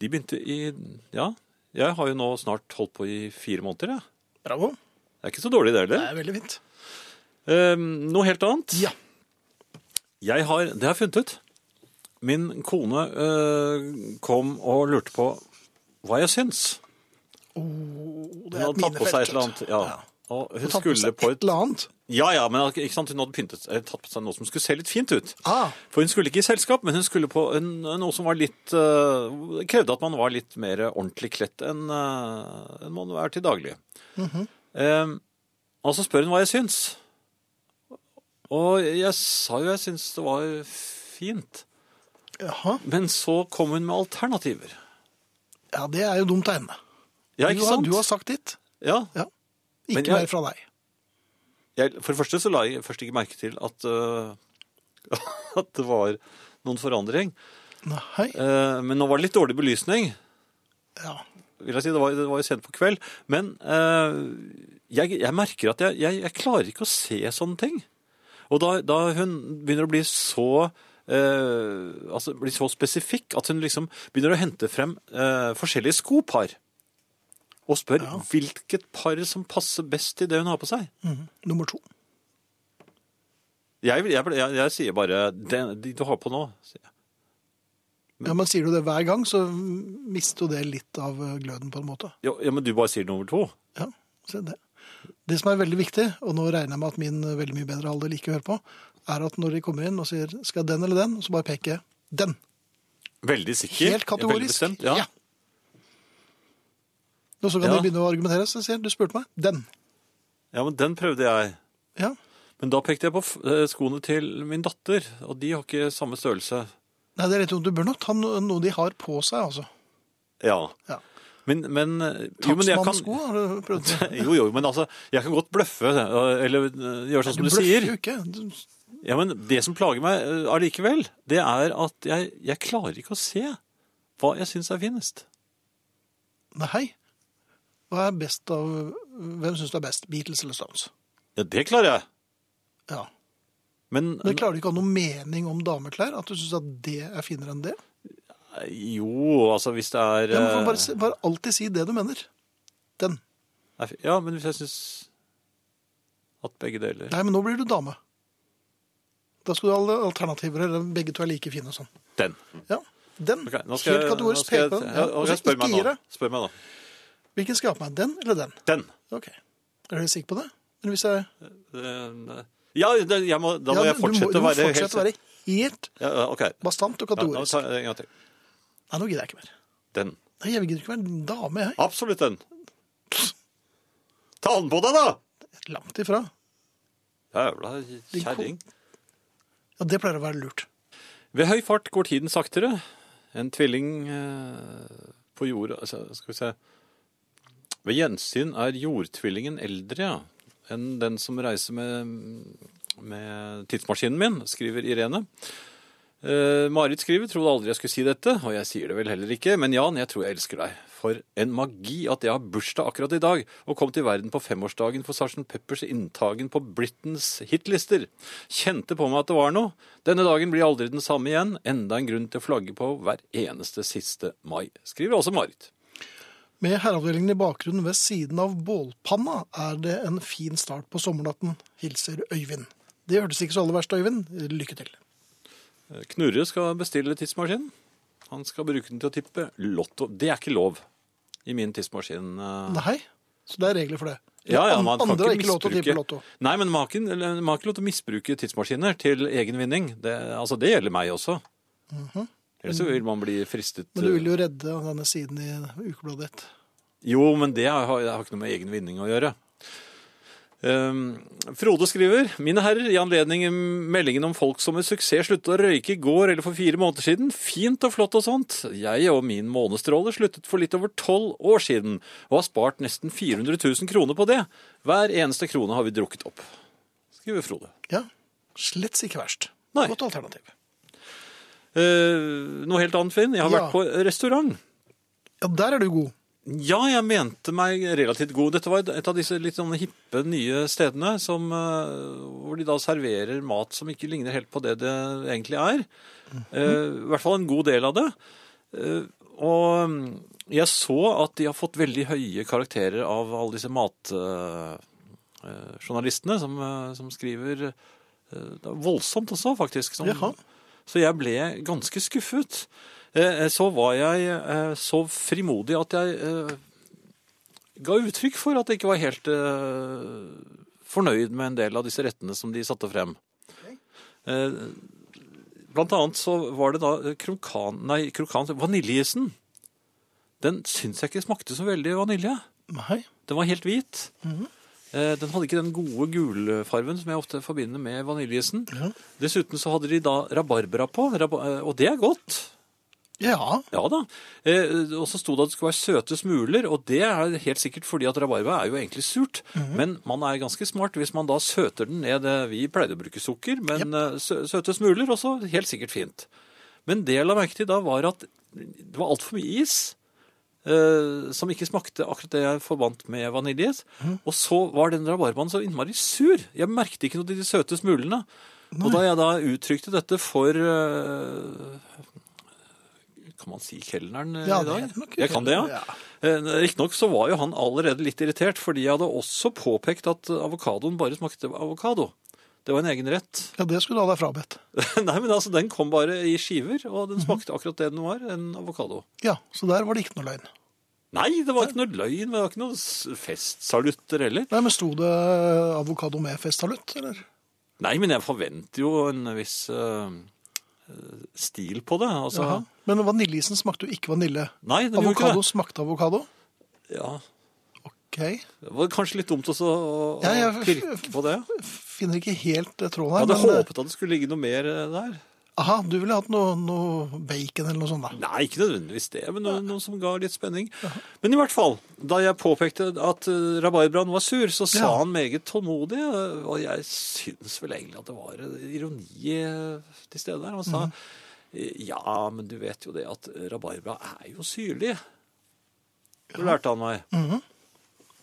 de begynte i Ja, jeg har jo nå snart holdt på i fire måneder, jeg. Bravo. Det er ikke så dårlig, det Det heller. er veldig fint. Eh, noe helt annet. Ja. Jeg har, det har jeg funnet ut. Min kone eh, kom og lurte på hva jeg syns. Oh, Hun det hadde tatt på seg et eller annet. Ja. Og hun hun skulle på et eller annet. Ja, ja, men ikke sant, hun hadde pyntet, eh, tatt på seg noe som skulle se litt fint ut. Ah, For hun skulle ikke i selskap, men hun skulle på en, noe som var litt uh, Krevde at man var litt mer ordentlig kledt enn uh, enn man er til daglig. Eh, og så spør hun hva jeg syns. Og jeg sa jo jeg syns det var fint. jaha. Men så kom hun med alternativer. Ja, det er jo dumt av henne. Ja, ikke sant? du har sagt ditt. Ja. Ja. Ikke jeg- mer fra deg. Jeg, for det første så la jeg først ikke merke til at, uh, at det var noen forandring. Nei. Uh, men nå var det litt dårlig belysning. Ja. Vil jeg si. Det var, det var jo sent på kveld. Men eh, jeg, jeg merker at jeg, jeg, jeg klarer ikke å se sånne ting. Og da, da hun begynner å bli så eh, altså bli så spesifikk at hun liksom begynner å hente frem eh, forskjellige skopar. Og spør hvilket par som passer best til det hun har på seg. Mm. Nummer to. Jeg, jeg, jeg, jeg sier bare det de du har på nå. sier jeg. Ja, men Sier du det hver gang, så mister jo det litt av eh, gløden, på en måte. Ja, ja, men du bare sier nummer to. Ja, se det. Det som er veldig viktig, og nå regner jeg med at min eh, veldig mye bedre alder liker å høre på, er at når de kommer inn og sier 'skal jeg den eller den', så bare peker jeg 'den'. Veldig sikker. Helt kategorisk. Veldig bestemt, ja. Ja. Og så kan Ja. de begynne å argumentere, så sier 'du spurte meg'. Den. ja, men den prøvde jeg. Ja. Men da pekte jeg på eh, skoene til min datter, og de har ikke samme størrelse. Nei, det er rett og slett, du bør nok ta noe de har på seg, altså. Ja. Ja. Men, men eh, jo, men jeg kan, Takstmannsko, har du prøvd jo, jo, men altså, jeg kan godt bløffe, eh, eller eh, gjøre sånn som du bløffer sier. jo ikke. Du- Ja, men det som plager meg allikevel, det er at jeg, jeg klarer ikke å se hva jeg syns er finest. Nei. Hva er best av Hvem syns du er best? Beatles eller Stones? Ja, det klarer jeg. Ja. Men Men klarer du ikke å ha noen mening om dameklær? At du syns at det er finere enn det? jo, altså hvis det er Ja, men eh, bare, bare alltid si det du mener. Den. Ja, men hvis jeg syns at begge deler Nei, men nå blir du dame. Da skal du ha alternativer, eller begge to er like fine og sånn. Den. Ja, den. Okay, nå skal Helt kategorisk nå peke på den. ja, og spør meg nå. Spør meg, da. Hvilken skal jeg ha på meg? Den eller den? Den. Ok. Er du sikker på det? Men hvis jeg... Ja, det, jeg må, da må Ja, jeg du må- fortsette du å må være fortsette å være helt ja, okay. Bastant og Ja, kategorisk. tar jeg en gang til. Nei, nå gidder jeg ikke mer. Den. Nei, jeg gidder ikke være en dame, jeg. Absolutt den. Ta den på deg, da! Langt ifra. Jævla kjerring. Ja, det pleier å være lurt. Ved høy fart går tiden saktere. En tvilling eh, på jorda altså, Skal vi se Ved gjensyn er jordtvillingen eldre, ja, enn den som reiser med, med tidsmaskinen min, skriver Irene. Eh, Marit skriver 'trodde aldri jeg skulle si dette', og jeg sier det vel heller ikke. Men Jan, jeg tror jeg elsker deg. For en magi at jeg har bursdag akkurat i dag, og kom til verden på femårsdagen for Sgt. Peppers inntagen på Britons hitlister. Kjente på meg at det var noe. Denne dagen blir aldri den samme igjen. Enda en grunn til å flagge på hver eneste siste mai. Skriver også Marit. Med herreavdelingen i bakgrunnen ved siden av bålpanna er det en fin start på sommernatten, hilser Øyvind. Det hørtes ikke så aller verst, Øyvind. Lykke til. Eh, Knurre skal bestille tidsmaskin. Han skal bruke den til å tippe lotto. Det er ikke lov i min tidsmaskin. eh. Nei, så det er regler for det. Ja, ja, man kan Andre ikke lov til å tippe lotto. Nei, men man har ikke, lov til å misbruke tidsmaskiner til egen vinning. Det, altså, det gjelder meg også. Ellers så vil man bli fristet. Men du vil jo redde denne siden i ukebladet ditt. Jo, men det har, har ikke noe med egen vinning å gjøre. Um, Frode skriver Mine herrer, i anledning meldingen om folk som med suksess sluttet å røyke i går eller for fire måneder siden. Fint og flott og sånt. Jeg og min månestråle sluttet for litt over tolv år siden, og har spart nesten 400 000 kroner på det. Hver eneste krone har vi drukket opp. Skriver Frode. Ja, slett ikke verst. Nei. Godt alternativ. Uh, noe helt annet, Finn. Jeg har Ja. vært på restaurant. Ja, der er du god. Ja, jeg mente meg relativt god. Dette var et av disse litt sånne hippe, nye stedene som, eh, hvor de da serverer mat som ikke ligner helt på det det egentlig er. Eh, I hvert fall en god del av det. Eh, og mm, jeg så at de har fått veldig høye karakterer av alle disse matjournalistene som, eh, som skriver eh, det er voldsomt også, faktisk. Som, Jaha. Så jeg ble ganske skuffet. Eh, Så var jeg eh, så frimodig at jeg eh, ga uttrykk for at jeg ikke var helt eh, fornøyd med en del av disse rettene som de satte frem. Eh, Blant annet så var det da krokan, nei, krokan, vaniljeisen. Den syns jeg ikke smakte så veldig vanilje. Nei. Den var helt hvit. Eh, Den hadde ikke den gode gulfarven som jeg ofte forbinder med vaniljeisen. Ja. Dessuten så hadde de da rabarbra på, eh, og det er godt. Ja, Ja da. Eh, og så sto det at det skulle være søte smuler, og det er helt sikkert fordi at rabarbra er jo egentlig surt. Men man er ganske smart hvis man da søter den ned. Eh, Vi pleide å bruke sukker, men eh, søte smuler også helt sikkert fint. Men det jeg la merke til da var at det var altfor mye is. Eh, som ikke smakte akkurat det jeg forbandt med vanilje. Og så var den rabarbraen så innmari sur. Jeg merket ikke noe til de søte smulene. Og da jeg da uttrykte dette for eh, Kan man si kelneren eh, Ja, i dag? nok jeg kan det, ja. ja. Eh, Riktignok så var jo han allerede litt irritert, fordi jeg hadde også påpekt at avokadoen bare smakte avokado. Det var en egen rett. Ja, det skulle du ha deg frabedt. Nei, men altså, den kom bare i skiver, og den smakte akkurat det den var, en avokado. Ja, så der var det ikke noe løgn. Nei, det var ikke noe løgn, det var ikke noe festsalutter heller. Nei, men sto det avokado med festsalutt, eller? Nei, men jeg forventer jo en viss uh, stil på det. Altså, Jaha. Men vaniljeisen smakte jo ikke vanilje. Nei, den gjorde Avokado det. smakte avokado. Ja, Ok. det var kanskje litt dumt også å, å Ja, jeg- pirke på det. Finner ikke helt tråden her. Jeg hadde men, eh, håpet at det skulle ligge noe mer eh, der. Aha, du ville hatt noe, noe bacon eller noe sånt da. Nei, ikke nødvendigvis det, men noe, noe som ga litt spenning. Men i hvert fall, da jeg påpekte at uh, rabarbraen var sur, så sa Ja. han meget tålmodig, eh, og jeg syns vel egentlig at det var eh, ironi eh, til stede der. Han sa Mhm. ja, men du vet jo det at rabarbra er jo syrlig. Det lærte han meg. Mhm.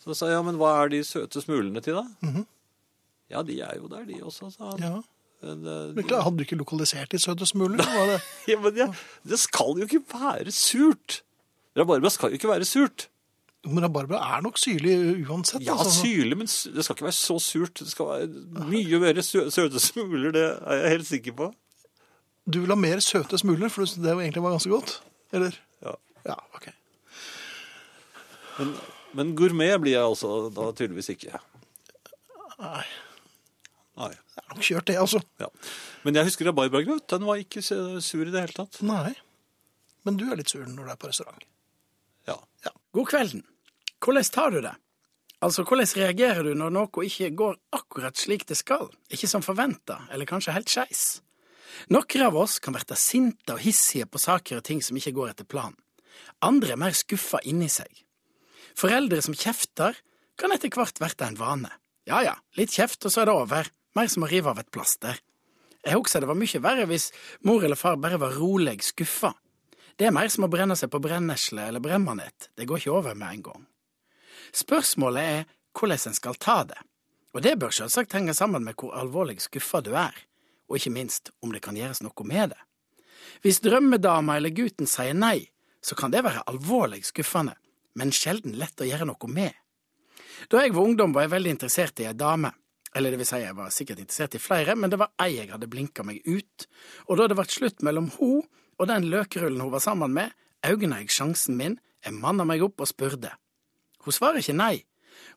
Så sa jeg ja, men hva er de søte smulene til da? Mhm. Ja, de er jo der, de også, sa han. Ja. Men, eh, Men klar, hadde du ikke lokalisert de søtest mulig? Det? ja, men ja, det skal jo ikke være surt. Rabarbra skal jo ikke være surt. Men rabarbra er nok syrlig uansett. Ja, altså. syrlig, men det skal ikke være så surt. Det skal være mye mer sø søte smuler, det er jeg helt sikker på. Du vil ha mer søte smuler, for det egentlig var ganske godt? Eller? Ja. Ja, ok. Men, men gourmet blir jeg altså da tydeligvis ikke. Nei, Nei. det er nok kjørt det, altså. Ja. Men jeg husker rabarbragrøt. Den var ikke sur i det hele tatt. Nei. Men du er litt sur når du er på restaurant. Ja. God kvelden. Hvordan tar du det? Altså, hvordan reagerer du når noe ikke går akkurat slik det skal, ikke som forventa, eller kanskje helt skeis? Noen av oss kan bli sinte og hissige på saker og ting som ikke går etter planen. Andre er mer skuffa inni seg. Foreldre som kjefter, kan etter hvert bli en vane. Ja ja, litt kjeft, og så er det over. Mer som å rive av et plaster. Jeg husker det var mye verre hvis mor eller far bare var rolig skuffa. Det er mer som å brenne seg på brennesle eller brennmanet. Det går ikke over med en gang. Spørsmålet er hvordan en skal ta det, og det bør selvsagt henge sammen med hvor alvorlig skuffa du er, og ikke minst om det kan gjøres noe med det. Hvis drømmedama eller gutten sier nei, så kan det være alvorlig skuffende, men sjelden lett å gjøre noe med. Da jeg var ungdom var jeg veldig interessert i ei dame. Eller det vil si, jeg var sikkert interessert i flere, men det var ei jeg hadde blinka meg ut, og da det ble slutt mellom ho og den løkrullen hun var sammen med, øygna jeg sjansen min, jeg manna meg opp og spurte. Hun svarer ikke nei,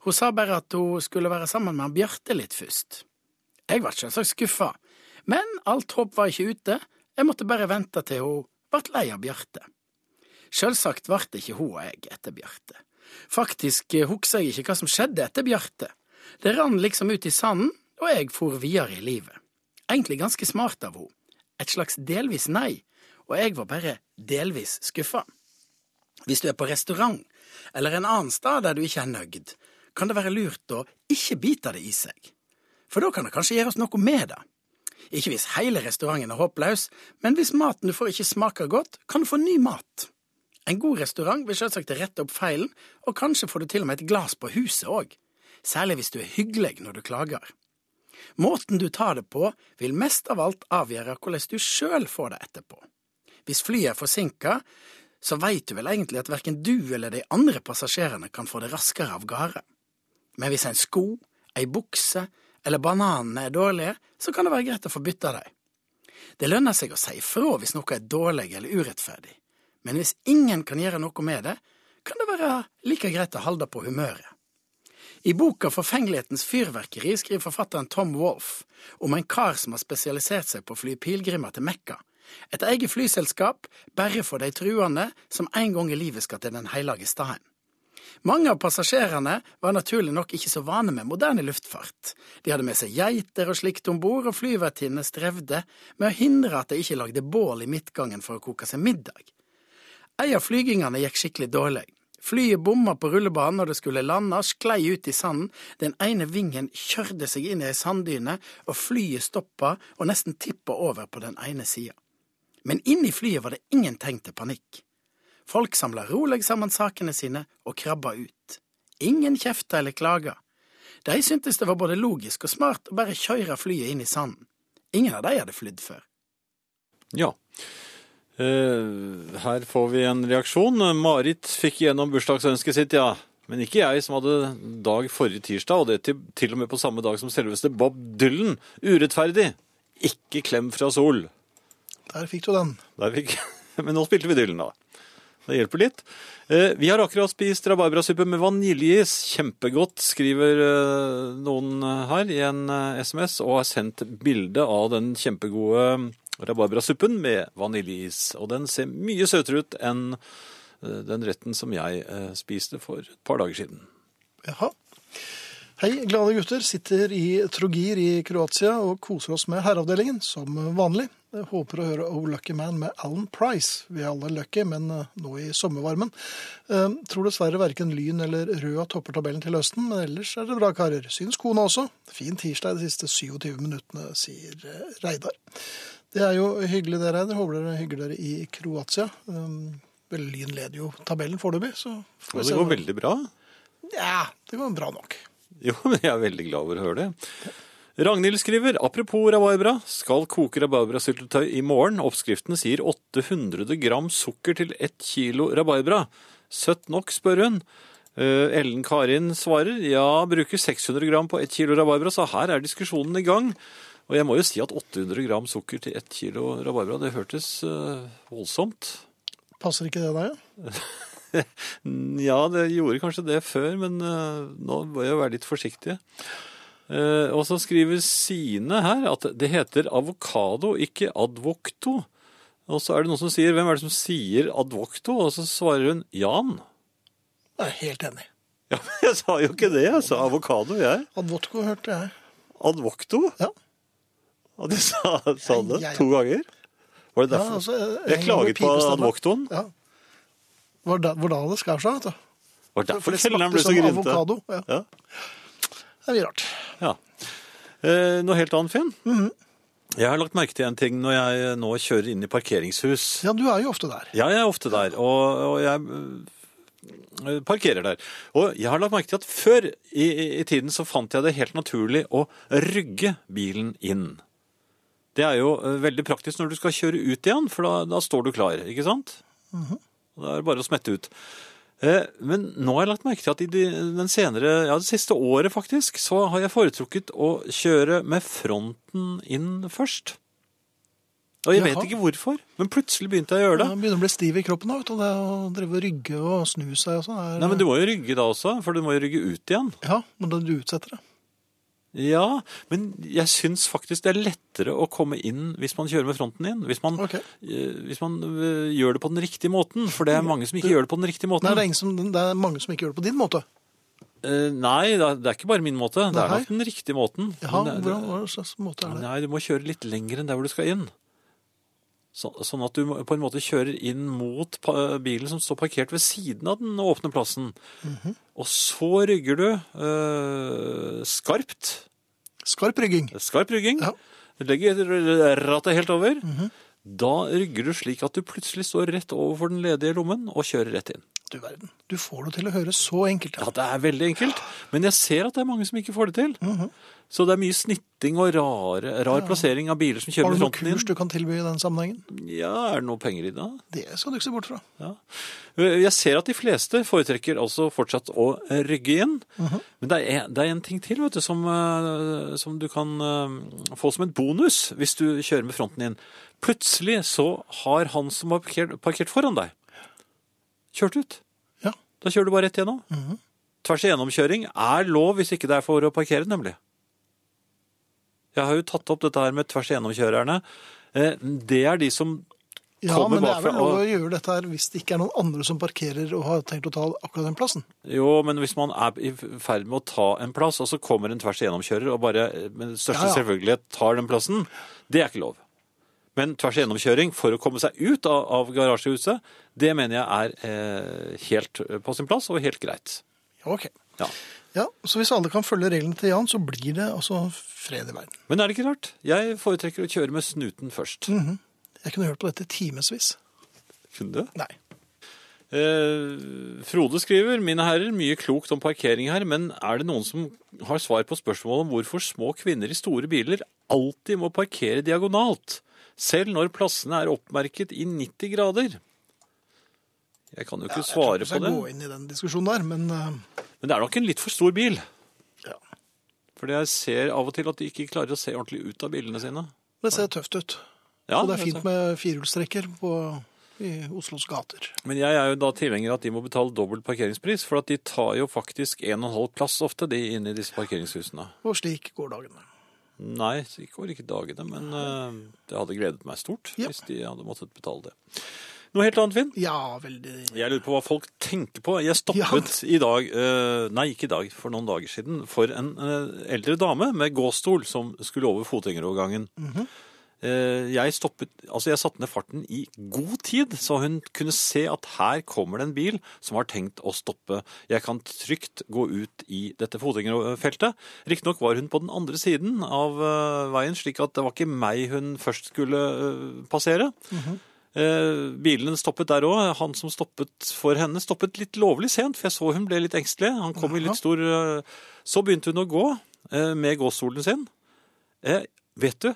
hun sa bare at hun skulle være sammen med han Bjarte litt først. Jeg ble selvsagt skuffa, men alt håp var ikke ute, jeg måtte bare vente til hun ble lei av Bjarte. Selvsagt ble det ikke hun og jeg etter Bjarte. Faktisk eh, husker jeg ikke hva som skjedde etter Bjarte. Det rann liksom ut i sanden, og jeg for videre i livet. Egentlig ganske smart av henne. Et slags delvis nei, og jeg var bare delvis skuffa. Hvis du er på restaurant eller en annen sted der du ikke er nøyd, kan det være lurt å ikke bite det i seg. For da kan det kanskje gjøres noe med det. Ikke hvis hele restauranten er håpløs, men hvis maten du får ikke smaker godt, kan du få ny mat. En god restaurant vil selvsagt rette opp feilen, og kanskje får du til og med et glass på huset òg. Særlig hvis du er hyggelig når du klager. Måten du tar det på, vil mest av alt avgjøre hvordan du sjøl får det etterpå. Hvis flyet er forsinka, så veit du vel egentlig at verken du eller de andre passasjerene kan få det raskere av gårde. Men hvis en sko, ei bukse eller bananene er dårlige, så kan det være greit å få bytta dem. Det lønner seg å si ifra hvis noe er dårlig eller urettferdig, men hvis ingen kan gjøre noe med det, kan det være like greit å holde på humøret. I boka Forfengelighetens fyrverkeri skriver forfatteren Tom Wolff om en kar som har spesialisert seg på å fly pilegrimer til Mekka, et eget flyselskap bare for de truende som en gang i livet skal til den hellige staden. Mange av passasjerene var naturlig nok ikke så vane med moderne luftfart. De hadde med seg geiter og slikt om bord, og flyvertinnene strevde med å hindre at de ikke lagde bål i midtgangen for å koke seg middag. En av flygingene gikk skikkelig dårlig. Flyet bomma på rullebanen når det skulle lande, sklei ut i sanden, den ene vingen kjørte seg inn i ei sanddyne, og flyet stoppa og nesten tippa over på den ene sida. Men inni flyet var det ingen tegn til panikk. Folk samla rolig sammen sakene sine og krabba ut. Ingen kjefta eller klaga. De syntes det var både logisk og smart å bare kjøre flyet inn i sanden. Ingen av de hadde flydd før. Ja. Eh, her får vi en reaksjon. Marit fikk igjennom bursdagsønsket sitt, ja. Men ikke jeg, som hadde dag forrige tirsdag, og det til, til og med på samme dag som selveste Bob Dylan. Urettferdig. Ikke klem fra sol. Der fikk du den. Der fikk... Men nå spilte vi Dylan, da. Det hjelper litt. Eh, Vi har akkurat spist rabarbrasuppe med vaniljeis. Kjempegodt, skriver eh, noen her i en SMS, og har sendt bilde av den kjempegode rabarbrasuppen med vaniljeis. Og den ser mye søtere ut enn eh, den retten som jeg eh, spiste for et par dager siden. Jaha. Hei, glade gutter. Sitter i Trogir i Kroatia og koser oss med herreavdelingen, som vanlig. Jeg håper å høre Oh Lucky Man med Alan Price. Vi er alle lucky, men eh, nå i sommervarmen. Jeg tror dessverre verken Lyn eller Røa topper tabellen til høsten, men ellers er det bra, karer. Syns kona også. Fin tirsdag de siste 27 minuttene, sier Reidar. Det er jo hyggelig, det, Reidar. Håper dere hygger dere i Kroatia. Berlin leder jo tabellen foreløpig, så får det går veldig bra. Ja, det går bra nok. Jo, men jeg er veldig glad over å høre det. Ragnhild skriver, apropos rabarbra, skal koke rabarbrasyltetøy i morgen. Oppskriften sier 800 gram sukker til 1 kilo rabarbra. Søtt nok, spør hun. Eh, Ellen Karin svarer, ja, bruker 600 gram på 1 kilo rabarbra, så her er diskusjonen i gang. Og jeg må jo si at 800 gram sukker til 1 kilo rabarbra, det hørtes eh, voldsomt. Passer ikke det deg? Ja? Ja, det gjorde kanskje det før, men eh, nå må jeg være litt forsiktig. Eh, og så skriver Sine her at det heter avokado, ikke advokto. Og så er det noen som sier, hvem er det som sier advokto? Og så svarer hun Jan. Jeg er helt enig. Ja, men jeg sa jo ikke det, jeg sa avokado, jeg. Advokto hørte jeg. Advokto? Ja. Og du sa, sa det Ja, ja, ja. to ganger? Var det derfor? altså, jeg klaget på advoktoen. Ja. Var da, det skar seg, vet du. Var det derfor kelneren ble så grinte? Ja. Det er mye rart. Ja. Eh, noe helt annet, Finn. Mhm. Jeg har lagt merke til en ting når jeg nå kjører inn i parkeringshus. Ja, du er jo ofte der. Ja, jeg er ofte der, og, og jeg øh, parkerer der. Og jeg har lagt merke til at før i, i, i tiden så fant jeg det helt naturlig å rygge bilen inn. Det er jo øh, veldig praktisk når du skal kjøre ut igjen, for da, da står du klar, ikke sant? Og Da er det bare å smette ut. Eh, Men nå har jeg lagt merke til at i de, den senere, ja, det siste året faktisk, så har jeg foretrukket å kjøre med fronten inn først. Og jeg Jaha. vet ikke hvorfor, men plutselig begynte jeg å gjøre det. Jeg begynner å bli stiv i kroppen da, og. Det å drive og rygge og snu seg og sånn. er- Nei, men du må jo rygge da også, for du må jo rygge ut igjen. Ja, men da du utsetter det. Ja, men jeg syns faktisk det er lettere å komme inn hvis man kjører med fronten inn. Hvis man, okay. eh, hvis man eh, gjør det på den riktige måten. For det er mange som ikke gjør det på den riktige måten. Nei, det er, som, det er mange som ikke gjør det på din måte. Uh, Nei, det er- det er ikke bare min måte. Det er nok den riktige måten. Det- hvordan, hva slags måte er det? Nei, du må kjøre litt lenger enn der hvor du skal inn. Så, sånn at du på en måte kjører inn mot bilen som står parkert ved siden av den åpne plassen. Mhm. Og så rygger du eh, skarpt. Skarp rygging. Skarp rygging. Ja. Legger rattet helt over. Da rygger du slik at du plutselig står rett overfor den ledige lommen og kjører rett inn. Du verden. Du får det til å høres så enkelt Ja, ja, det er veldig enkelt, men jeg ser at det er mange som ikke får det til. Mhm. Så det er mye snitting og rar, rar plassering av biler som kjører med fronten inn. Har du noen kurs du kan tilby i den sammenhengen? Ja, er det noe penger i det? Det skal du ikke se bort fra. Ja. Jeg ser at de fleste foretrekker altså fortsatt å rygge inn. Mhm. Men det er, det er en ting til vet du, som, eh, som du kan eh, få som en bonus hvis du kjører med fronten inn. Plutselig så har han som har parkert, parkert foran deg, kjørt ut. Ja. Da kjører du bare rett gjennom. Uh -huh. Tvers igjennomkjøring er lov hvis ikke det er for å parkere, nemlig. Jeg har jo tatt opp dette her med tvers igjennom-kjørerne. Det er de som Ja, men det er vel lov å gjøre dette her hvis det ikke er noen andre som parkerer og har tenkt å ta akkurat den plassen. Jo, men hvis man er i ferd med å ta en plass, og så kommer en tvers igjennomkjører og bare eh, med største Ja, ja. selvfølgelighet tar den plassen, det er ikke lov. Men tvers igjennomkjøring for å komme seg ut av, av garasjehuset, det mener jeg er eh, helt på sin plass og helt greit. Ja, ok. Ja. Ja, Så hvis alle kan følge reglene til Jan, så blir det altså fred i verden. Men er det ikke rart? Jeg foretrekker å kjøre med snuten først. Jeg kunne hørt på dette timevis. Kunne du? Nei. Eh, Frode skriver, mine herrer, mye klokt om parkering her, men er det noen som har svar på spørsmålet om hvorfor små kvinner i store biler alltid må parkere diagonalt, selv når plassene er oppmerket i 90 grader? Jeg kan jo ikke svare Jeg på det, gå inn i den diskusjonen der, men eh, men det er nok en litt for stor bil. Ja. Fordi jeg ser av og til at de ikke klarer å se ordentlig ut av bilene sine. det ser tøft ut. Ja, og det er fint med firehjulstrekker i Oslos gater. Men jeg er jo da tilhenger at de må betale dobbelt parkeringspris, for at de tar jo faktisk en og en halv plass ofte, de inne i disse parkeringshusene. Og slik går dagene. Nei, det går ikke dagene, men uh, det hadde gledet meg stort Ja. hvis de hadde måttet betale det. Noe helt annet, Finn? Ja, veldig Jeg lurer på hva folk tenker på. Jeg stoppet i dag, eh, nei ikke i dag, for noen dager siden, for en eh, eldre dame med gåstol som skulle over fotgjengerovergangen. Eh, jeg stoppet, altså jeg satte ned farten i god tid, så hun kunne se at her kommer det en bil som har tenkt å stoppe. Jeg kan trygt gå ut i dette fotgjengerfeltet. Riktignok var hun på den andre siden av veien, slik at det var ikke meg hun først skulle passere. passere. Eh, bilen stoppet der òg. Han som stoppet for henne, stoppet litt lovlig sent, for jeg så hun ble litt engstelig. Han kom i litt stor eh, Så begynte hun å gå eh, med gåstolen sin. Eh, vet du,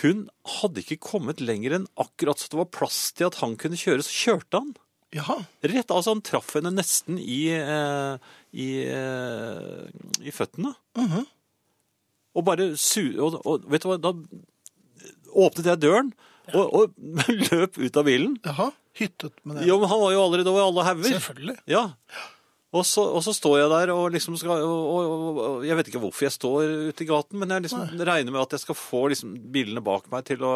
hun hadde ikke kommet lenger enn akkurat så det var plass til at han kunne kjøre, så kjørte han. Jaha. Rett, altså Han traff henne nesten i, i, i, føttene. Uh føttene. Og bare su... Og, og vet du hva, da åpnet jeg døren og, og løp ut av bilen. Jaha. Hyttet med det. Jo, men han var jo allerede over alle hauger. Selvfølgelig. Ja. Og så, og så står jeg der og liksom skal og, og, og, og Jeg vet ikke hvorfor jeg står ute i gaten, men jeg liksom regner med at jeg skal få liksom bilene bak meg til å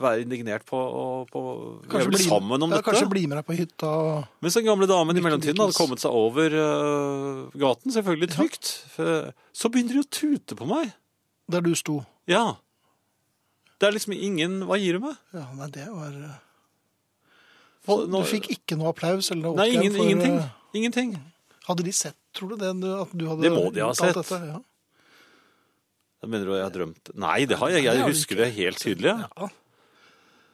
være indignert på, og, på Kanskje bli sammen om ja, dette. Kanskje bli med deg på hytta. Mens den gamle damen i mellomtiden hadde kommet seg over uh, gaten, selvfølgelig trygt. ja. Så begynner de å tute på meg. Der du sto. Ja. Det er liksom ingen Hva gir du meg? Ja, nei, det var eh, Du fikk ikke noe applaus eller noe Nei, ingen, for, ingenting. eh, Ingenting. Hadde de sett, tror du det? At du hadde Det må de ha sett. Dette? Ja. Mener du jeg har drømt Nei, det har jeg. Jeg husker det helt tydelig. Ja.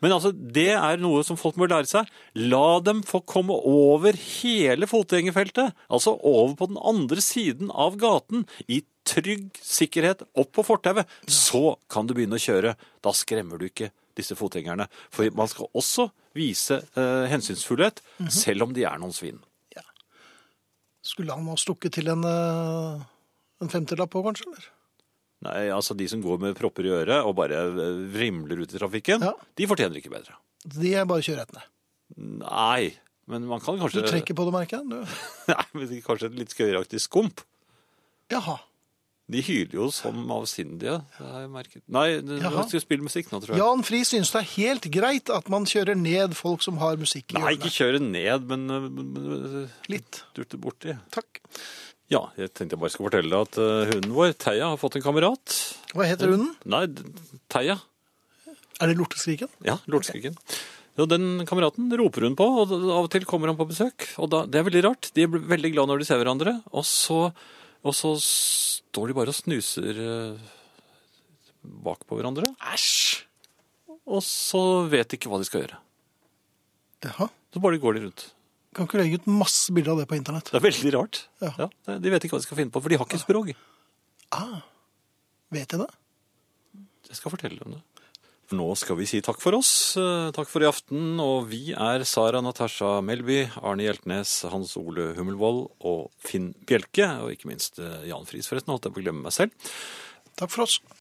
Men altså, det er noe som folk må lære seg. La dem få komme over hele fotgjengerfeltet. Altså over på den andre siden av gaten. I trygg sikkerhet opp på fortauet. Så kan du begynne å kjøre. Da skremmer du ikke disse fotgjengerne. For man skal også vise eh, hensynsfullhet, Mhm. selv om de er noen svin. Skulle han ha stukket til en, eh, en femtilapp på, kanskje? eller? Nei, altså De som går med propper i øret og bare eh, vrimler ut i trafikken, Ja. de fortjener ikke bedre. De er bare kjørerettene. Nei, men man kan kanskje Du trekker på det, merker jeg. Nei, men kanskje et litt skøyeraktig skump. Jaha. De hyler jo som avsindige, det har jeg merket. Nei, du skal spille musikk nå, tror jeg. Jan Friis synes det er helt greit at man kjører ned folk som har musikk i Nei, ikke kjøre ned, men, men, men Litt. durte borti. Takk. Ja, jeg tenkte jeg bare skulle fortelle deg at uh, hunden vår, Theia, har fått en kamerat. Hva heter hunden? Nei, Theia. Er det Lorteskriken? Ja, lorteskriken. Og den kameraten roper hun på, og av og til kommer han på besøk. Og da, det er veldig rart. De blir veldig glad når de ser hverandre. Og så, og så står de bare og snuser bakpå bak på hverandre. Æsj! Og så vet de ikke hva de skal gjøre. Jaha. Så bare går de rundt. Kan ikke legge ut masse bilder av det på internett. Det er veldig rart. Ja. Ja, de vet ikke hva de skal finne på, for de har ikke språk. Ah, vet jeg det? Jeg skal fortelle dem det. Nå skal vi si takk for oss. Eh, Takk for i aften. Og vi er Sara Natasha Melby, Arne Hjeltnes, Hans Ole Hummelvold og Finn Bjelke. Og ikke minst eh, Jan Friis, forresten. Holdt jeg på å glemme meg selv. Takk for oss.